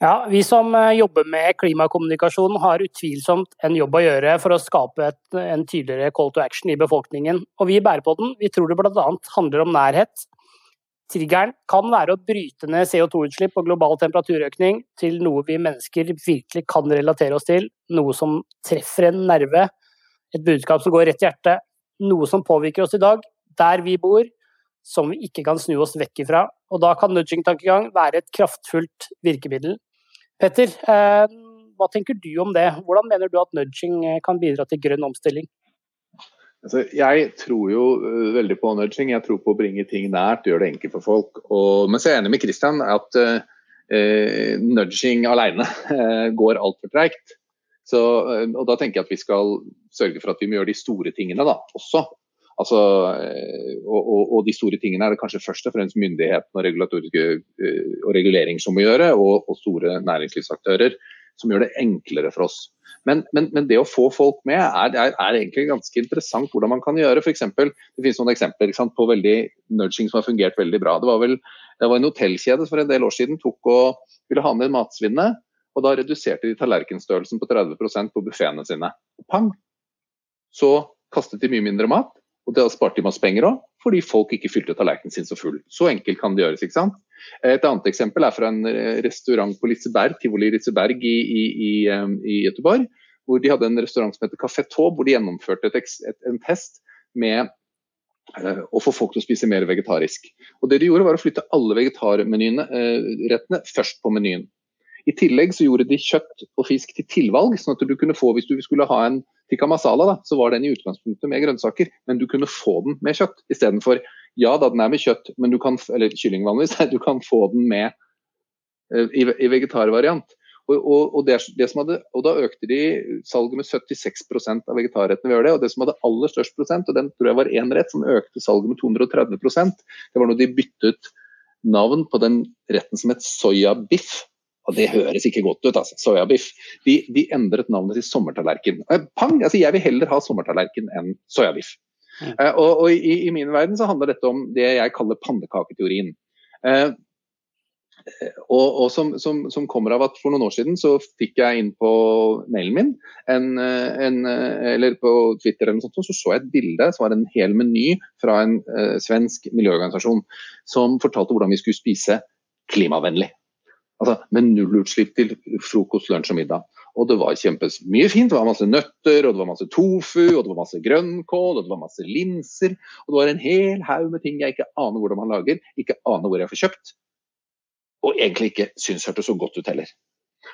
Ja, Vi som eh, jobber med klimakommunikasjon har utvilsomt en jobb å gjøre for å skape et, en tydeligere call to action i befolkningen. Og vi i Bærepodden vi tror det bl.a. handler om nærhet. Triggeren kan være å bryte ned CO2-utslipp og global temperaturøkning til noe vi mennesker virkelig kan relatere oss til, noe som treffer en nerve, et budskap som går rett i hjertet, noe som påvirker oss i dag, der vi bor, som vi ikke kan snu oss vekk ifra. Og da kan nudging-tankegang være et kraftfullt virkemiddel. Petter, eh, hva tenker du om det? Hvordan mener du at nudging eh, kan bidra til grønn omstilling? Altså, jeg tror jo uh, veldig på nudging. Jeg tror på å bringe ting nært, gjøre det enkelt for folk. Og, men så er jeg enig med Christian at uh, nudging alene uh, går altfor treigt. og da tenker jeg at vi skal sørge for at vi må gjøre de store tingene da, også. Altså, og, og, og, de store tingene er det kanskje først og fremst myndighetene og, og regulering som må gjøre, og, og store næringslivsaktører som gjør det enklere for oss. Men, men, men, det å få folk med er, er, er, egentlig ganske interessant hvordan man kan gjøre. For eksempel, det finnes noen eksempler sant, på veldig nudging som har fungert veldig bra. Det var vel det var en hotellkjede for en del år siden tok og ville ha ned matsvinnet. Og da reduserte de tallerkenstørrelsen på 30% på buffeene sine. Pang! Så kastet de mye mindre mat, og da sparte de masse penger òg, fordi folk ikke fylte tallerkenen sin så full. Så enkelt kan det gjøres. ikke sant? Et annet eksempel er fra en eh, restaurant på Liseberg, Tivoli Liseberg i, i, i, eh, i Göteborg. Hvor de hadde en restaurant som heter Café Taube, hvor de gjennomførte et, et, en test med uh, å få folk til å spise mer vegetarisk. Og det de gjorde var å flytte alle vegetarrettene uh, først på menyen. I tillegg så gjorde de kjøtt og fisk til tilvalg, sånn at du kunne få, hvis du skulle ha en tikka masala, da, så var den i utgangspunktet med grønnsaker, men du kunne få den med kjøtt istedenfor ja da, den er med kjøtt, men du kan, eller kylling vanligvis, <laughs> du kan få den med uh, i, i vegetarvariant. Og, og, og, det, det hadde, og, da økte de salget med 76% av vegetarrettene ved det. Og det som hadde aller størst prosent, og den tror jeg var én rett som økte salget med 230% det var når de byttet navn på den retten som het soyabiff og det høres ikke godt ut, altså. Soyabiff. De, de endret navnet til sommertallerken. Eh, pang! Altså, jeg vil heller ha sommertallerken enn soyabiff. Mm. Uh, og, og i, i, min verden så handler dette om det jeg kaller pannekaketeorien. Uh, og, og som, som, som, kommer av at For noen år siden så fikk jeg inn på mailen min, en, en, eller på Twitter eller noe sånt, så så jeg et bilde som var en hel meny fra en uh, svensk miljøorganisasjon som fortalte hvordan vi skulle spise klimavennlig. Altså med nullutslipp til frokost, lunsj og middag. Og det var kjempes mye fint. Det var masse nøtter, og det var masse tofu, og det var masse grønnkål, og det var masse linser. Og det var en hel haug med ting jeg ikke aner hvordan man lager, ikke aner hvor jeg får kjøpt. Og egentlig ikke syns hørtes så godt ut heller.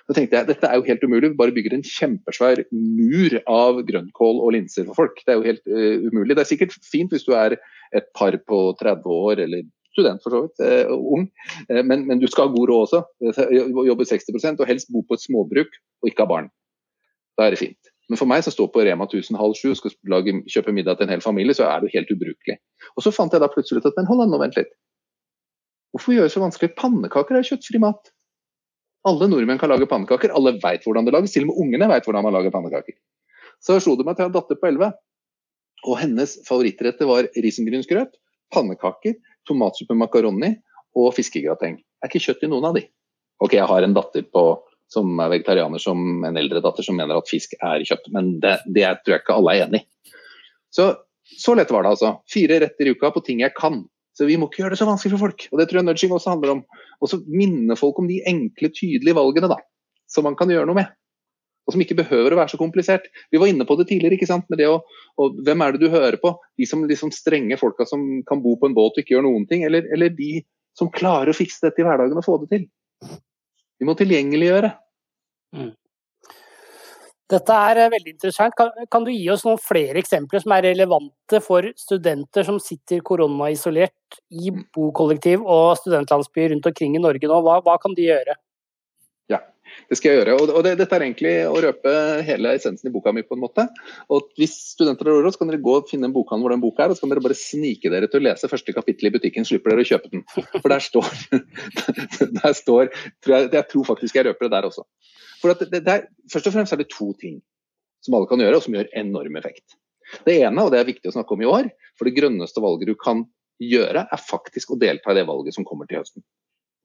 Da tenkte jeg dette er jo helt umulig, vi bare bygger en kjempesvær mur av grønnkål og linser for folk. Det er jo helt uh, umulig. Det er sikkert fint hvis du er et par på 30 år eller student for så vidt, eh, ung, eh, men, men, du skal ha god råd også. Eh, jobbe 60% og helst bo på et småbruk og ikke ha barn. Da er det fint. Men for meg som står på Rema 1000 halv sju skal lage, kjøpe middag til en hel familie, så er det helt ubrukelig. Og så fant jeg da plutselig ut at men hold an, nå vent litt. Hvorfor gjøre det så vanskelig? Pannekaker er kjøttfri mat. Alle nordmenn kan lage pannekaker, alle veit hvordan det lages. Til og med ungene veit hvordan man lager pannekaker. Så slo det meg at jeg har datter på 11, og hennes favorittrette var risengrynsgrøt, pannekaker, tomatsuppe makaroni og fiskegrateng. Det er ikke kjøtt i noen av de. Ok, jeg har en datter på, som er vegetarianer, som en eldre datter som mener at fisk er kjøtt, men det, det tror jeg ikke alle er enig i. Så, så lett var det altså. Fire retter i uka på ting jeg kan. Så vi må ikke gjøre det så vanskelig for folk. Og det tror jeg nudging også handler om. Og så minne folk om de enkle, tydelige valgene da, som man kan gjøre noe med og som ikke behøver å være så komplisert. Vi var inne på det tidligere, ikke sant? med det å, og Hvem er det du hører på? De som liksom strenge folka som kan bo på en båt og ikke gjøre noen ting, eller, eller de som klarer å fikse dette i hverdagen og få det til? Vi må tilgjengeliggjøre. Mm. Dette er eh, veldig interessant. Kan, kan, du gi oss noen flere eksempler som er relevante for studenter som sitter koronaisolert i bokollektiv og studentlandsbyer rundt omkring i Norge nå? Hva, hva kan de gjøre? Det skal jeg gjøre. Og det, Dette er egentlig å røpe hele essensen i boka mi. på en måte. Og Hvis studenter har råd, så kan dere gå og finne en bokhandel hvor den boka er, og så kan dere bare snike dere til å lese første kapittel i butikken, slipper dere å kjøpe den. For der står, <laughs> der står tror jeg, jeg tror faktisk jeg røper det der også. For det, det er, først og fremst er det to ting som alle kan gjøre, og som gjør enorm effekt. Det ene, og det er viktig å snakke om i år, for det grønneste valget du kan gjøre, er faktisk å delta i det valget som kommer til høsten.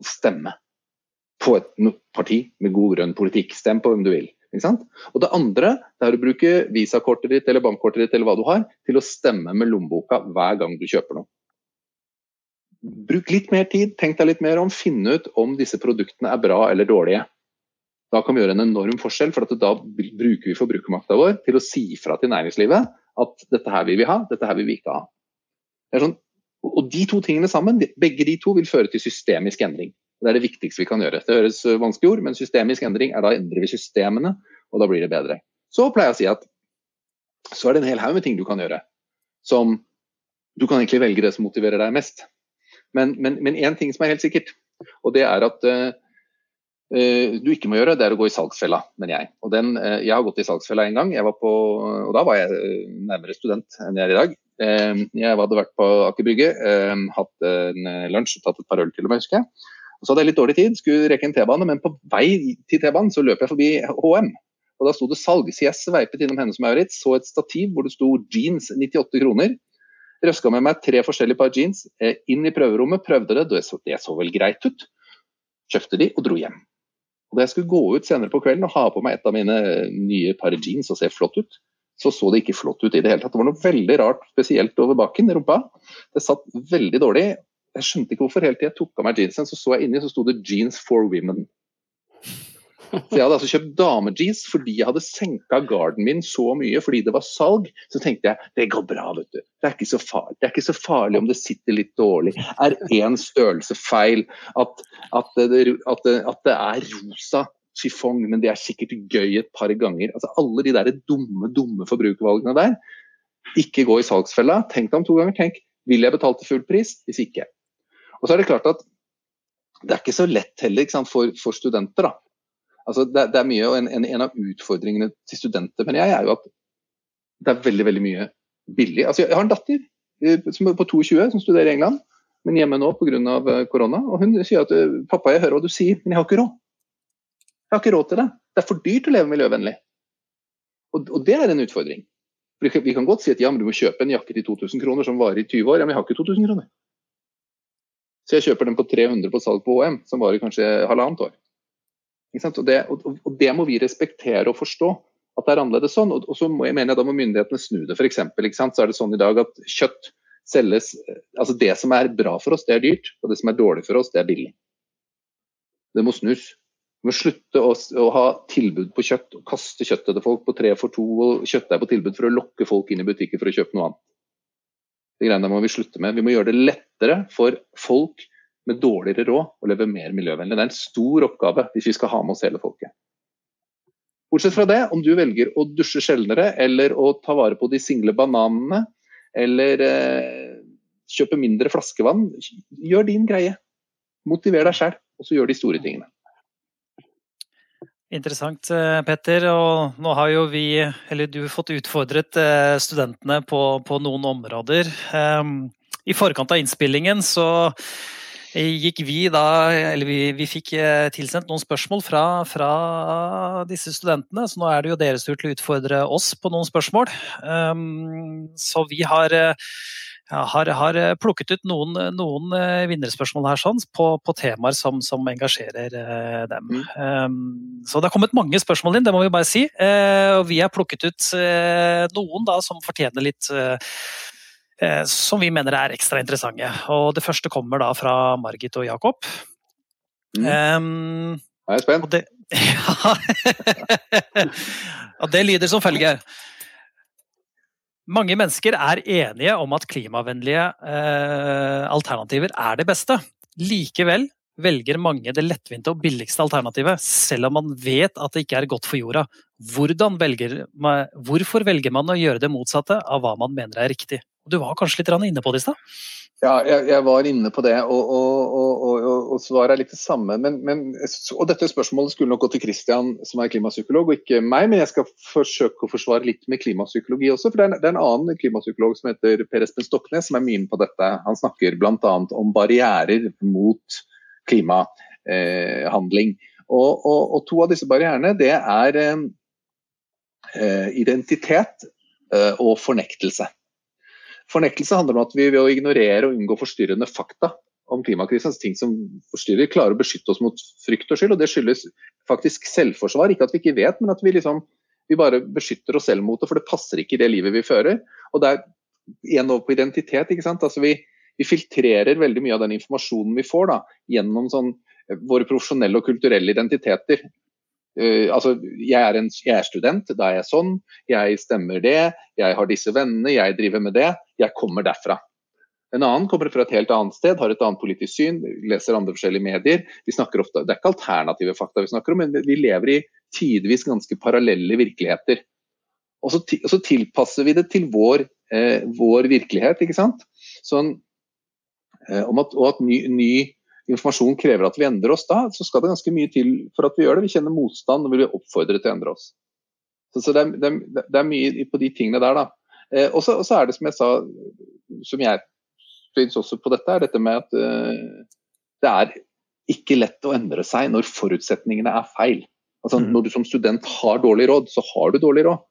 Stemme på et parti med god grønn politikk. Stem på hvem du vil. Og det andre det er å bruke visakortet ditt eller bankkortet ditt eller hva du har, til å stemme med lommeboka hver gang du kjøper noe. Bruk litt mer tid, tenk deg litt mer om, finne ut om disse produktene er bra eller dårlige. Da kan vi gjøre en enorm forskjell, for da bruker vi forbrukermakta vår til å si fra til næringslivet at dette her vil vi ha, dette her vil vi ikke ha. Sånn, og De to tingene sammen, begge de to vil føre til systemisk endring. Det er det viktigste vi kan gjøre. Det høres vanskelig ord, men systemisk endring er da endrer vi systemene, og da blir det bedre. Så pleier jeg å si at så er det en hel haug med ting du kan gjøre. Som du kan egentlig velge det som motiverer deg mest. Men én ting som er helt sikkert, og det er at uh, Eh, du ikke må gjøre, det er å gå i salgsfella, mener jeg. Og den, uh, jeg har gått i salgsfella en gang, på, og da var jeg eh, nærmere student enn jeg er i dag. Jeg hadde vært på Aker Brygge, hatt en lunsj og tatt et par øl til og med, husker jeg. Så hadde jeg litt dårlig tid, skulle rekke en T-bane, men på vei til T-banen så løp jeg forbi HM. Og da sto det salg, så jeg sveipet innom Hennes Maurits, så et stativ hvor det sto jeans 98 kroner. Røska med meg tre forskjellige par jeans inn i prøverommet, prøvde det, det så, det så vel greit ut. Kjøpte de og dro hjem. Og Da jeg skulle gå ut senere på kvelden og ha på meg et av mine nye par jeans og se flott ut, så så det ikke flott ut i det hele tatt. Det var noe veldig rart spesielt over baken rumpa. Det satt veldig dårlig. Jeg skjønte ikke hvorfor. Helt til jeg tok av meg jeansen, så så jeg inni, så sto det 'Jeans for women'. Så Jeg hadde altså kjøpt damejeans fordi jeg hadde senka garden min så mye fordi det var salg. Så tenkte jeg det går bra, vet du. Det er ikke så farlig, det er ikke så farlig om det sitter litt dårlig. Er én størrelse feil? At, at, det, at, det, at, det, er rosa chiffon, men det er sikkert gøy et par ganger. Altså Alle de der dumme, dumme forbrukervalgene der. Ikke gå i salgsfella. Tenk deg om to ganger. Tenk vil jeg betale til full pris? Hvis ikke. Og så er det klart at det er ikke så lett heller sant, for, for studenter. Altså, det, det, er mye, og en, en, en, av utfordringene til studenter men jeg er jo at det er veldig veldig mye billig. Altså, jeg har en datter eh, på 22 som studerer i England, men hjemme nå pga. Eh, korona. og Hun sier at eh, 'pappa, jeg hører hva du sier, men jeg har ikke råd'. Jeg har ikke råd til det. Det er for dyrt å leve miljøvennlig. Og, og det er en utfordring. For vi kan godt si at ja, men du må kjøpe en jakke til 2000 kroner som varer i 20 år. Ja, men jeg har ikke 2000 kroner. Så jeg kjøper den på 300 på salg på HM, som varer kanskje halvannet år. Og det, og, det, må vi respektere og forstå. At det er annerledes sånn. Og, så må jeg mener da må myndighetene snu det. For eksempel, så er det sånn i dag at kjøtt selges Altså det som er bra for oss, det er dyrt. Og det som er dårlig for oss, det er billig. Det må snus. Vi må slutte å, å, ha tilbud på kjøtt og kaste kjøttet til folk på tre for to og kjøttet er på tilbud for å lokke folk inn i butikker for å kjøpe noe annet. Det greiene må vi slutte med. Vi må gjøre det lettere for folk med dårligere råd og leve mer miljøvennlig. Det er en stor oppgave hvis vi skal ha med oss hele folket. Bortsett fra det, om du velger å dusje sjeldnere, eller å ta vare på de single bananene, eller eh, kjøpe mindre flaskevann, gjør din greie. Motiver deg sjøl, og så gjør de store tingene. Interessant, eh, Petter. Og nå har jo vi, eller du, fått utfordret eh, studentene på, på noen områder. Ehm, I forkant av innspillingen så gikk vi da Eller vi, vi fikk eh, tilsendt noen spørsmål fra, fra, disse studentene, så nå er det jo deres tur til å utfordre oss på noen spørsmål. Um, så vi har ja, har, har, plukket ut noen, noen eh, vinnerspørsmål her sånn, på, på temaer som, som engasjerer uh, dem. Mm. Um, så det har kommet mange spørsmål inn, det må vi bare si. Uh, og vi har plukket ut uh, noen da, som fortjener litt uh, som vi mener er ekstra interessante. Og det første kommer da fra Margit og Jakob. Mm. Um, jeg er spent. Og det, <laughs> ja. det lyder som følger. Mange mennesker er enige om at klimavennlige eh, alternativer er det beste. Likevel velger mange det lettvinte og billigste alternativet, selv om man vet at det ikke er godt for jorda. Velger man, hvorfor velger man å gjøre det motsatte av hva man mener er riktig? Du var kanskje litt inne på det i stad? Ja, jeg, jeg, var inne på det, og, og, og, og svaret er litt det samme. Men, men, og dette spørsmålet skulle nok gå til Christian, som er klimapsykolog, og ikke meg. Men jeg skal forsøke å forsvare litt med klimapsykologi også. For det er, det er en annen klimapsykolog som heter Per Espen Stoknes, som er mye inne på dette. Han snakker bl.a. om barrierer mot klimahandling. Og, og, og, to av disse barrierene det er eh, eh, identitet eh, og fornektelse. Fornektelse handler om at vi ved å ignorere og unngå forstyrrende fakta om klimakrisen, altså ting som forstyrrer, klarer å beskytte oss mot frykt og skyld. og Det skyldes faktisk selvforsvar. Ikke at vi ikke vet, men at vi, liksom, vi bare beskytter oss selv mot det, for det passer ikke i det livet vi fører. Og det er igjen over på identitet. ikke sant? Altså vi, vi filtrerer veldig mye av den informasjonen vi får da, gjennom sånn, eh, våre profesjonelle og kulturelle identiteter. Uh, altså, jeg er, en, jeg er, student, da er jeg sånn. Jeg stemmer det. Jeg har disse vennene, jeg driver med det. Jeg kommer derfra. En annen kommer fra et helt annet sted, har et annet politisk syn, leser andre forskjellige medier. Vi snakker ofte, Det er ikke alternative fakta vi snakker om, men vi lever i tidvis ganske parallelle virkeligheter. Og så, og så tilpasser vi det til vår, eh, vår virkelighet. ikke sant? Sånn, Eh, at, og at ny, ny, informasjon krever at vi endrer oss, da så skal det ganske mye til for at vi gjør det. Vi kjenner motstand og vil oppfordret til å endre oss. Så, så det, er, det, er, det, er, mye på de tingene der, da. Eh, og så er det som jeg sa, som jeg syns også på dette, er dette med at uh, det er ikke lett å endre seg når forutsetningene er feil. Altså, mm. Når du som student har dårlig råd, så har du dårlig råd.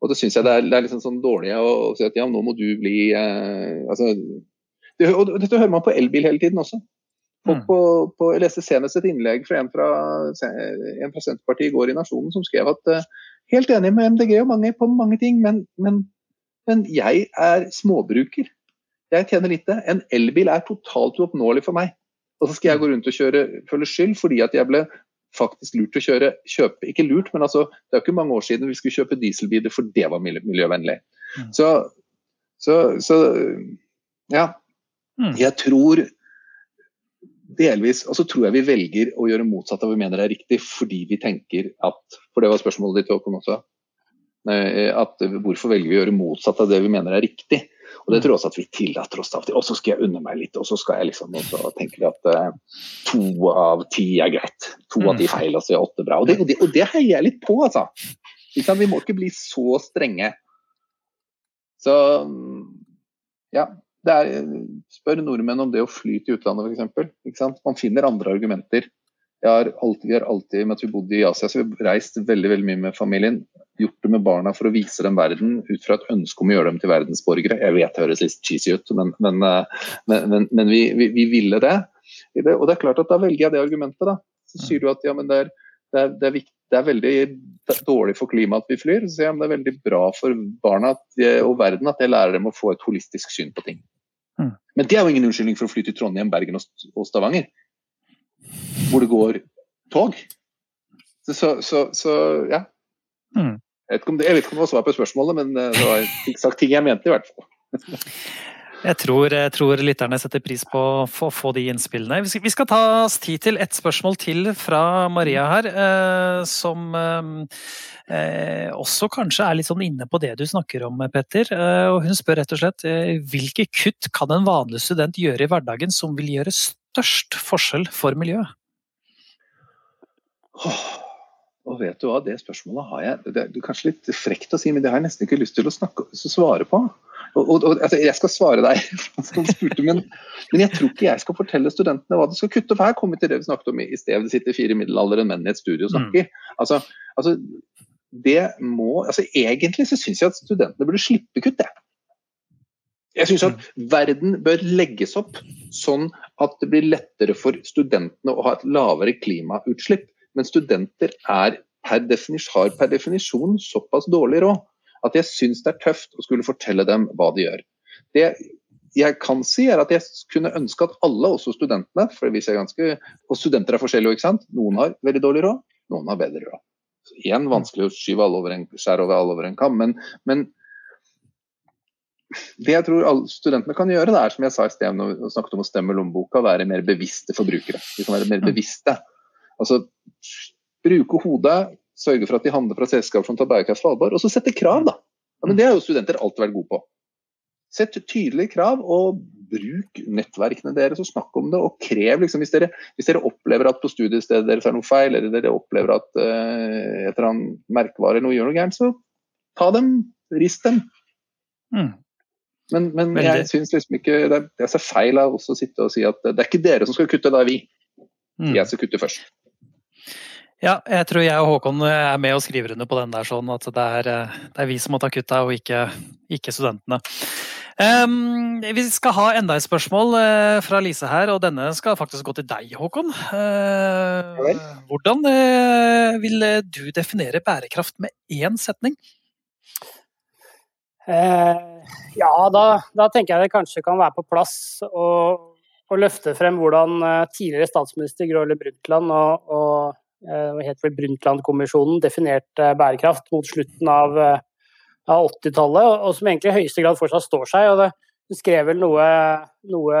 Og det syns jeg det er, det er liksom sånn dårlig å, å si at ja, nå må du bli eh, altså, det, og dette hører man på elbil hele tiden også. Mm. På, på, jeg leste senest et innlegg fra en fra, en fra Senterpartiet i går i Nasjonen som skrev at uh, helt enig med MDG og mange, på mange ting, men, men, men, jeg er småbruker. Jeg tjener lite. En elbil er totalt uoppnåelig for meg. Og så skal jeg gå rundt og kjøre føle skyld fordi at jeg ble faktisk lurt til å kjøre, kjøpe Ikke lurt, men altså, det er jo ikke mange år siden vi skulle kjøpe dieselbiler, for det var miljøvennlig. Mm. Så, så, så ja. Mm. Jeg tror delvis Og så tror jeg vi velger å gjøre motsatt av hva vi mener er riktig, fordi vi tenker at For det var spørsmålet ditt, Håkon, også. At hvorfor velger vi å gjøre motsatt av det vi mener er riktig? Og det mm. tror jeg også at vi tillater oss av og til. Og så skal jeg unne meg litt, og så skal jeg liksom også tenke at uh, to av ti er greit. To av ti mm. feil, og så er åtte bra. Og det, og, det, og det heier jeg litt på, altså. Vi må ikke bli så strenge. Så ja, er, spør nordmenn om det å fly til utlandet f.eks. Man finner andre argumenter. Har alltid, vi har alltid, med at vi bodde i Asia, så vi har reist veldig veldig mye med familien. Gjort det med barna for å vise dem verden ut fra et ønske om å gjøre dem til verdensborgere. Jeg vet det høres litt cheesy ut, men, men, eh, men, men vi, vi, vi, ville det. Og det er klart at da velger jeg det argumentet. da. Så sier du at ja, men det er, det er, det er, viktig, det er veldig dårlig for klimaet at vi flyr. Så sier jeg, men det er veldig bra for barna jeg, og verden at jeg lærer dem å få et holistisk syn på ting. Mm. Men det er jo ingen unnskyldning for å fly til Trondheim, Bergen og Stavanger, hvor det går tog. Så, så, så ja. Mm. Jeg, vet det, jeg, vet ikke om det var svar på spørsmålet, men eh, det var ikke sagt ting jeg mente, i hvert fall. Jeg tror, jeg tror, lytterne setter pris på å få de innspillene. Vi skal, vi skal, ta oss tid til et spørsmål til fra Maria her, eh, som eh, også kanskje er litt sånn inne på det du snakker om, Petter. Eh, og hun spør rett og slett eh, hvilke kutt kan en vanlig student gjøre i hverdagen som vil gjøre størst forskjell for miljøet? Oh, og vet du hva, Det spørsmålet har jeg Det er kanskje litt frekt å si, men det har jeg nesten ikke lyst til å, snakke, svare på. Og, og, og, altså, jeg skal svare deg, <laughs> spurte, men, men, jeg tror ikke jeg skal fortelle studentene hva de skal kutte. For her kommer vi til det vi snakket om i sted. Det sitter fire middelaldrende menn i et studio og snakker. Mm. Altså, altså, det må, altså, egentlig så syns jeg at studentene burde slippe kutt. Det. Jeg syns at mm. verden bør legges opp sånn at det blir lettere for studentene å ha et lavere klimautslipp. Men studenter er per har per definisjon såpass dårlig råd at jeg syns det er tøft å skulle fortelle dem hva de gjør. Det jeg kan si er at jeg kunne ønske at alle, også studentene for vi ser ganske, Og studenter er forskjellige, ikke sant? Noen har veldig dårlig råd, noen har bedre råd. Så igjen vanskelig å skyve alle over en, skjære over alle over en kam, men, men det jeg tror alle studentene kan gjøre, det er som jeg sa i sted når vi snakket om å stemme lommeboka, være mer bevisste forbrukere. De kan være mer mm. bevisste. Altså bruke hodet, sørge for at de handler fra selskaper som tar bærekraft på alvor, og så sette krav, da. Ja, men det har jo studenter alltid vært gode på. Sett tydelige krav, og bruk nettverkene deres og snakk om det. Og krev, liksom, hvis dere, hvis dere opplever at på studiestedet deres er noe feil, eller dere opplever at uh, et eller annet merkevare eller noe gjør noe gærent, så ta dem, rist dem. Mm. Men, men jeg syns liksom ikke det er, det er så feil av oss å sitte og si at det er ikke dere som skal kutte, det er vi. Mm. Jeg skal kutte først. Ja, jeg tror jeg og Håkon er med og skriver under på den der, sånn at det er, det er vi som må ta kutta, og ikke, ikke studentene. Um, vi skal ha enda et spørsmål uh, fra Lise her, og denne skal faktisk gå til deg, Håkon. Uh, hvordan uh, vil du definere bærekraft med én setning? ja, da, da, tenker jeg det kanskje kan være på plass å, løfte frem hvordan tidligere statsminister Gro Harlem Brundtland og, og Eh, het vel Brundtland-kommisjonen, definerte bærekraft mot slutten av, eh, av 80-tallet, og som egentlig i høyeste grad fortsatt står seg. og det, skrev vel noe, noe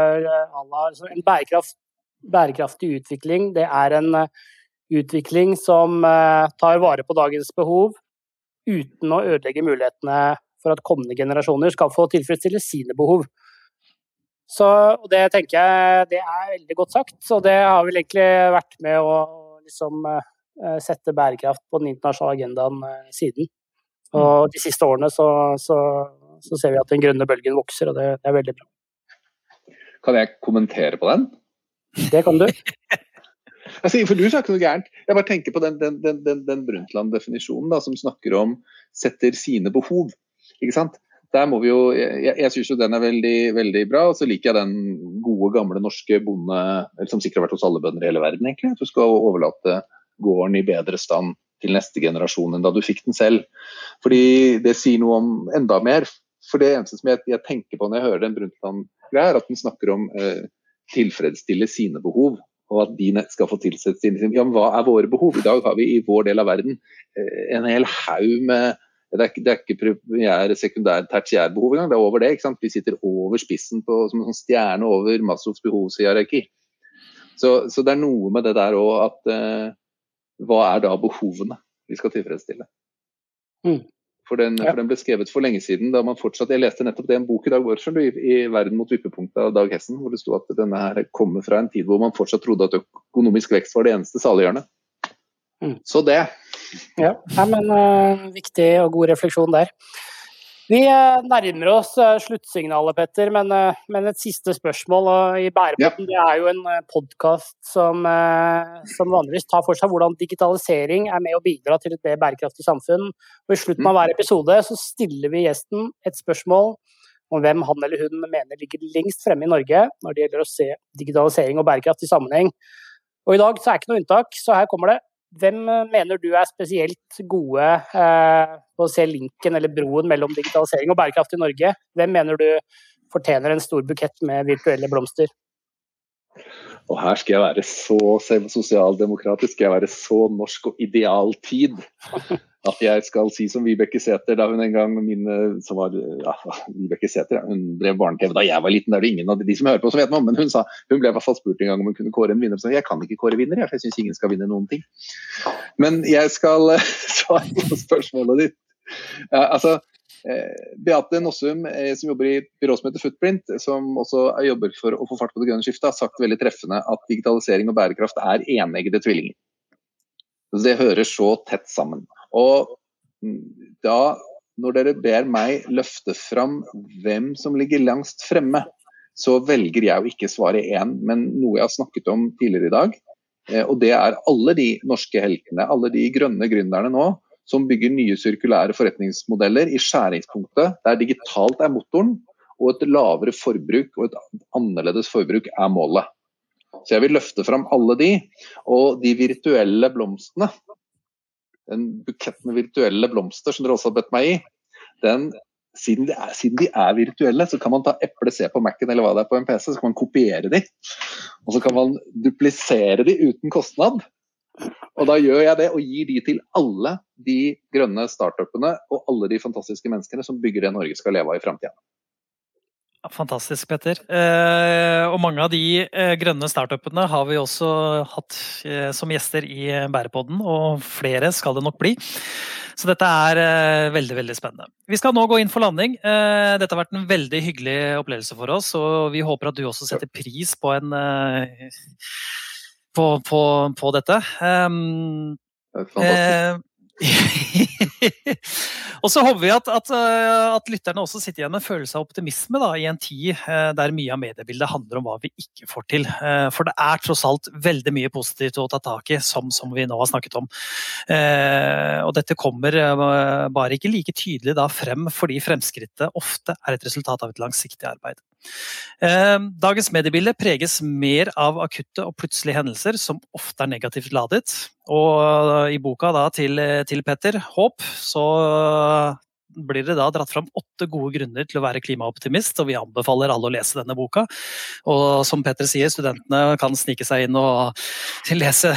altså En bærekraft, bærekraftig utvikling, det er en utvikling som tar vare på dagens behov uten å ødelegge mulighetene for at kommende generasjoner skal få tilfredsstille sine behov. Så Det tenker jeg det er veldig godt sagt, og det har vel egentlig vært med å som eh, setter bærekraft på den internasjonale agendaen eh, siden. Og mm. de siste årene så, så, så, ser vi at den grønne bølgen vokser, og det, det, er veldig bra. Kan jeg kommentere på den? Det kan du. <laughs> altså, for du sa ikke noe gærent. Jeg bare tenker på den, den, den, den Brundtland-definisjonen som snakker om setter sine behov. Ikke sant? Der må vi jo, Jeg, jeg syns jo den er veldig, veldig bra. Og så liker jeg den gode, gamle norske bonde som sikkert har vært hos alle bønder i hele verden. egentlig, At du skal overlate gården i bedre stand til neste generasjon enn da du fikk den selv. Fordi det sier noe om enda mer. For det eneste som jeg, jeg tenker på når jeg hører den Brundtland-greia, er at den snakker om eh, tilfredsstille sine behov. Og at de skal få tilsett sine Ja, men hva er våre behov? I dag har vi i vår del av verden eh, en hel haug med det er, det er ikke premiere, sekundær, tertiærbehov engang, det er over det. ikke sant? Vi sitter over spissen på, som en sånn stjerne over Maslows behovshierarki. Så, så, det er noe med det der òg at eh, Hva er da behovene vi skal tilfredsstille? Mm. For, den, ja. for, den, ble skrevet for lenge siden. da man fortsatt, Jeg leste nettopp det en bok i dag i, i 'Verden mot vippepunktet' av Dag Hessen, hvor det sto at denne her kommer fra en tid hvor man fortsatt trodde at økonomisk vekst var det eneste saliggjørende. Mm. Så det. Ja, men uh, viktig og god refleksjon der. Vi uh, nærmer oss uh, sluttsignalet, Petter, men, men, et siste spørsmål. I Bærepotten ja. det er jo en podkast som, som, vanligvis tar for seg hvordan digitalisering er med å bidra til et mer bærekraftig samfunn. Og I slutten av hver episode så stiller vi gjesten et spørsmål om hvem han eller hun mener ligger lengst fremme i Norge når det gjelder å se digitalisering og bærekraft i sammenheng. Og I dag så er det ikke noe unntak, så her kommer det. Hvem eh, mener du er spesielt gode eh, på å se linken eller broen mellom digitalisering og bærekraft i Norge? Hvem mener du fortjener en stor bukett med virtuelle blomster? Og her skal jeg være så sosialdemokratisk, skal jeg være så norsk og idealtid at jeg skal si som Vibeke Sæther da hun en gang mine, som var, ja, Vibeke Sæther, hun drev barne-TV da jeg var liten. Det er det ingen av de som hører på som vet noe om, men hun sa, hun ble i hvert fall spurt en gang om hun kunne kåre en vinner. Så jeg kan ikke kåre vinner, for jeg syns ingen skal vinne noen ting. Men jeg skal eh, <laughs> svare på spørsmålet ditt. Ja, altså, Beate Nossum, som jobber i byrå som heter Footprint, som også jobber for å få fart på det grønne skiftet, har sagt veldig treffende at digitalisering og bærekraft er eneggede tvillinger. Det hører så tett sammen. Og da, når dere ber meg løfte fram hvem som ligger langst fremme, så velger jeg å ikke svare én, men noe jeg har snakket om tidligere i dag. Eh, og det er alle de norske heltene, alle de grønne gründerne nå, som bygger nye sirkulære forretningsmodeller i skjæringspunktet der digitalt er motoren, og et lavere forbruk og et annerledes forbruk er målet. Så jeg vil løfte fram alle de. Og de virtuelle blomstene en bukett med virtuelle blomster som dere også har bedt meg i, den, siden, de er, siden, de er, virtuelle, så kan man ta eple C på Mac-en eller hva det er på en PC, så kan man kopiere de. Og så kan man duplisere de uten kostnad. Og da gjør jeg det og gir de til alle de grønne startupene og alle de fantastiske menneskene som bygger det Norge skal leve av i framtida. Fantastisk, Petter. Eh, og mange av de eh, grønne startupene har vi også hatt eh, som gjester i Bærepodden, og flere skal det nok bli. Så dette er veldig veldig spennende. Vi skal nå gå inn for landing. Dette har vært en veldig hyggelig opplevelse for oss, og vi håper at du også setter pris på, en, på, på, på dette. Um, Fantastisk. <laughs> og så håper vi at, at, eh, at, lytterne også sitter igjen med en følelse av optimisme da, i en tid eh, der mye av mediebildet handler om hva vi ikke får til. Eh, for det er tross alt veldig mye positivt å ta tak i, som, som vi nå har snakket om. Og dette kommer bare ikke like tydelig da frem fordi fremskrittet ofte er et resultat av et langsiktig arbeid. Dagens mediebilde preges mer av akutte og plutselige hendelser som ofte er negativt ladet. Og i boka da, til, til Petter Håp så blir det da dratt fram åtte gode grunner til å være klimaoptimist, og vi anbefaler alle å lese denne boka. Og som Petter sier, studentene kan snike seg inn og lese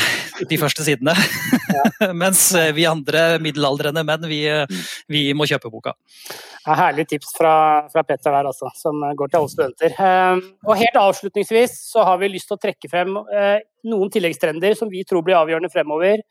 de første sidene. Ja. <laughs> Mens vi andre middelaldrende menn, vi, vi må kjøpe boka. Ja, herlig tips fra, fra, Petter der, altså, som går til alle studenter. Eh, og helt avslutningsvis så har vi lyst til å trekke frem eh, noen tilleggstrender som vi tror blir avgjørende fremover.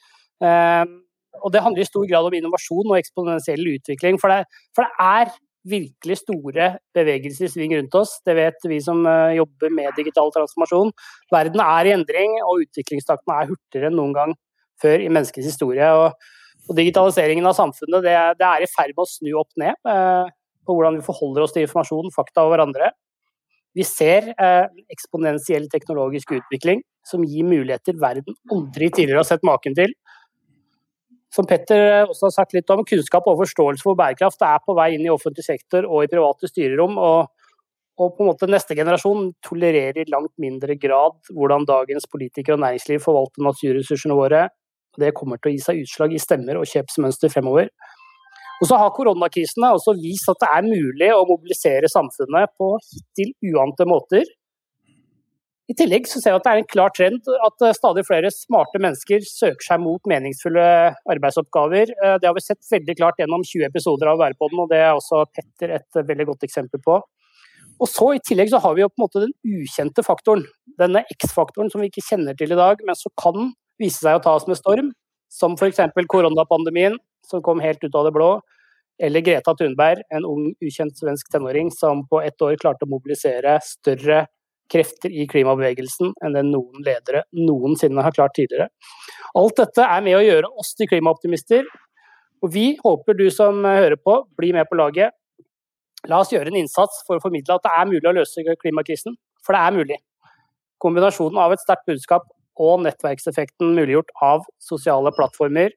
Og det handler i stor grad om innovasjon og eksponentiell utvikling. For det, for det, er virkelig store bevegelser i sving rundt oss. Det vet vi som eh, jobber med digital transformasjon. Verden er i endring, og utviklingstakten er hurtigere enn noen gang før i menneskets historie. Og, og digitaliseringen av samfunnet det, det, er i ferd med å snu opp ned eh, på hvordan vi forholder oss til informasjon, fakta og hverandre. Vi ser eh, eksponentiell teknologisk utvikling som gir muligheter verden aldri tidligere har sett maken til som Petter også har sagt litt om, kunnskap og forståelse for bærekraft er på vei inn i offentlig sektor og i private styrerom. og, og på en måte Neste generasjon tolererer i langt mindre grad hvordan dagens politikere og næringsliv forvalter naturressursene våre. Det kommer til å gi seg utslag i stemmer og kjøpsmønster fremover. Og så har Koronakrisen også vist at det er mulig å mobilisere samfunnet på hittil uante måter i tillegg så ser vi at det er en klar trend at eh, stadig flere smarte mennesker søker seg mot meningsfulle arbeidsoppgaver. Eh, det har vi sett veldig klart gjennom 20 episoder av Værpodden, og det er også Petter et veldig godt eksempel på. Og så I tillegg så har vi jo på en måte den ukjente faktoren, denne X-faktoren som vi ikke kjenner til i dag, men som kan vise seg å ta oss med storm. Som f.eks. koronapandemien, som kom helt ut av det blå. Eller Greta Thunberg, en ung, ukjent svensk tenåring som på ett år klarte å mobilisere større krefter i klimabevegelsen enn det noen ledere noensinne har klart tidligere. Alt dette er med å gjøre oss til klimaoptimister. Og vi håper du som hører på, blir med på laget. La oss gjøre en innsats for å formidle at det er mulig å løse klimakrisen. For det er mulig. Kombinasjonen av et sterkt budskap og nettverkseffekten muliggjort av sosiale plattformer,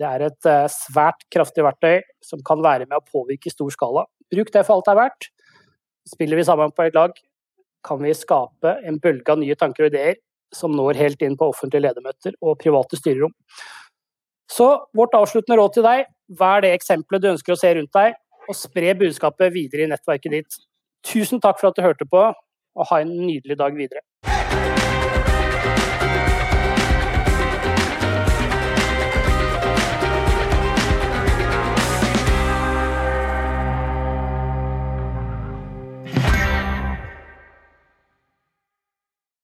det er et eh, svært kraftig verktøy som kan være med å påvirke i stor skala. Bruk det for alt det er verdt. Spiller vi sammen på et lag, kan vi skape en bølge av nye tanker og ideer som når helt inn på offentlige ledermøter og private styrerom. Så vårt avsluttende råd til deg, vær det eksempelet du ønsker å se rundt deg, og spre budskapet videre i nettverket ditt. Tusen takk for at du hørte på, og ha en nydelig dag videre.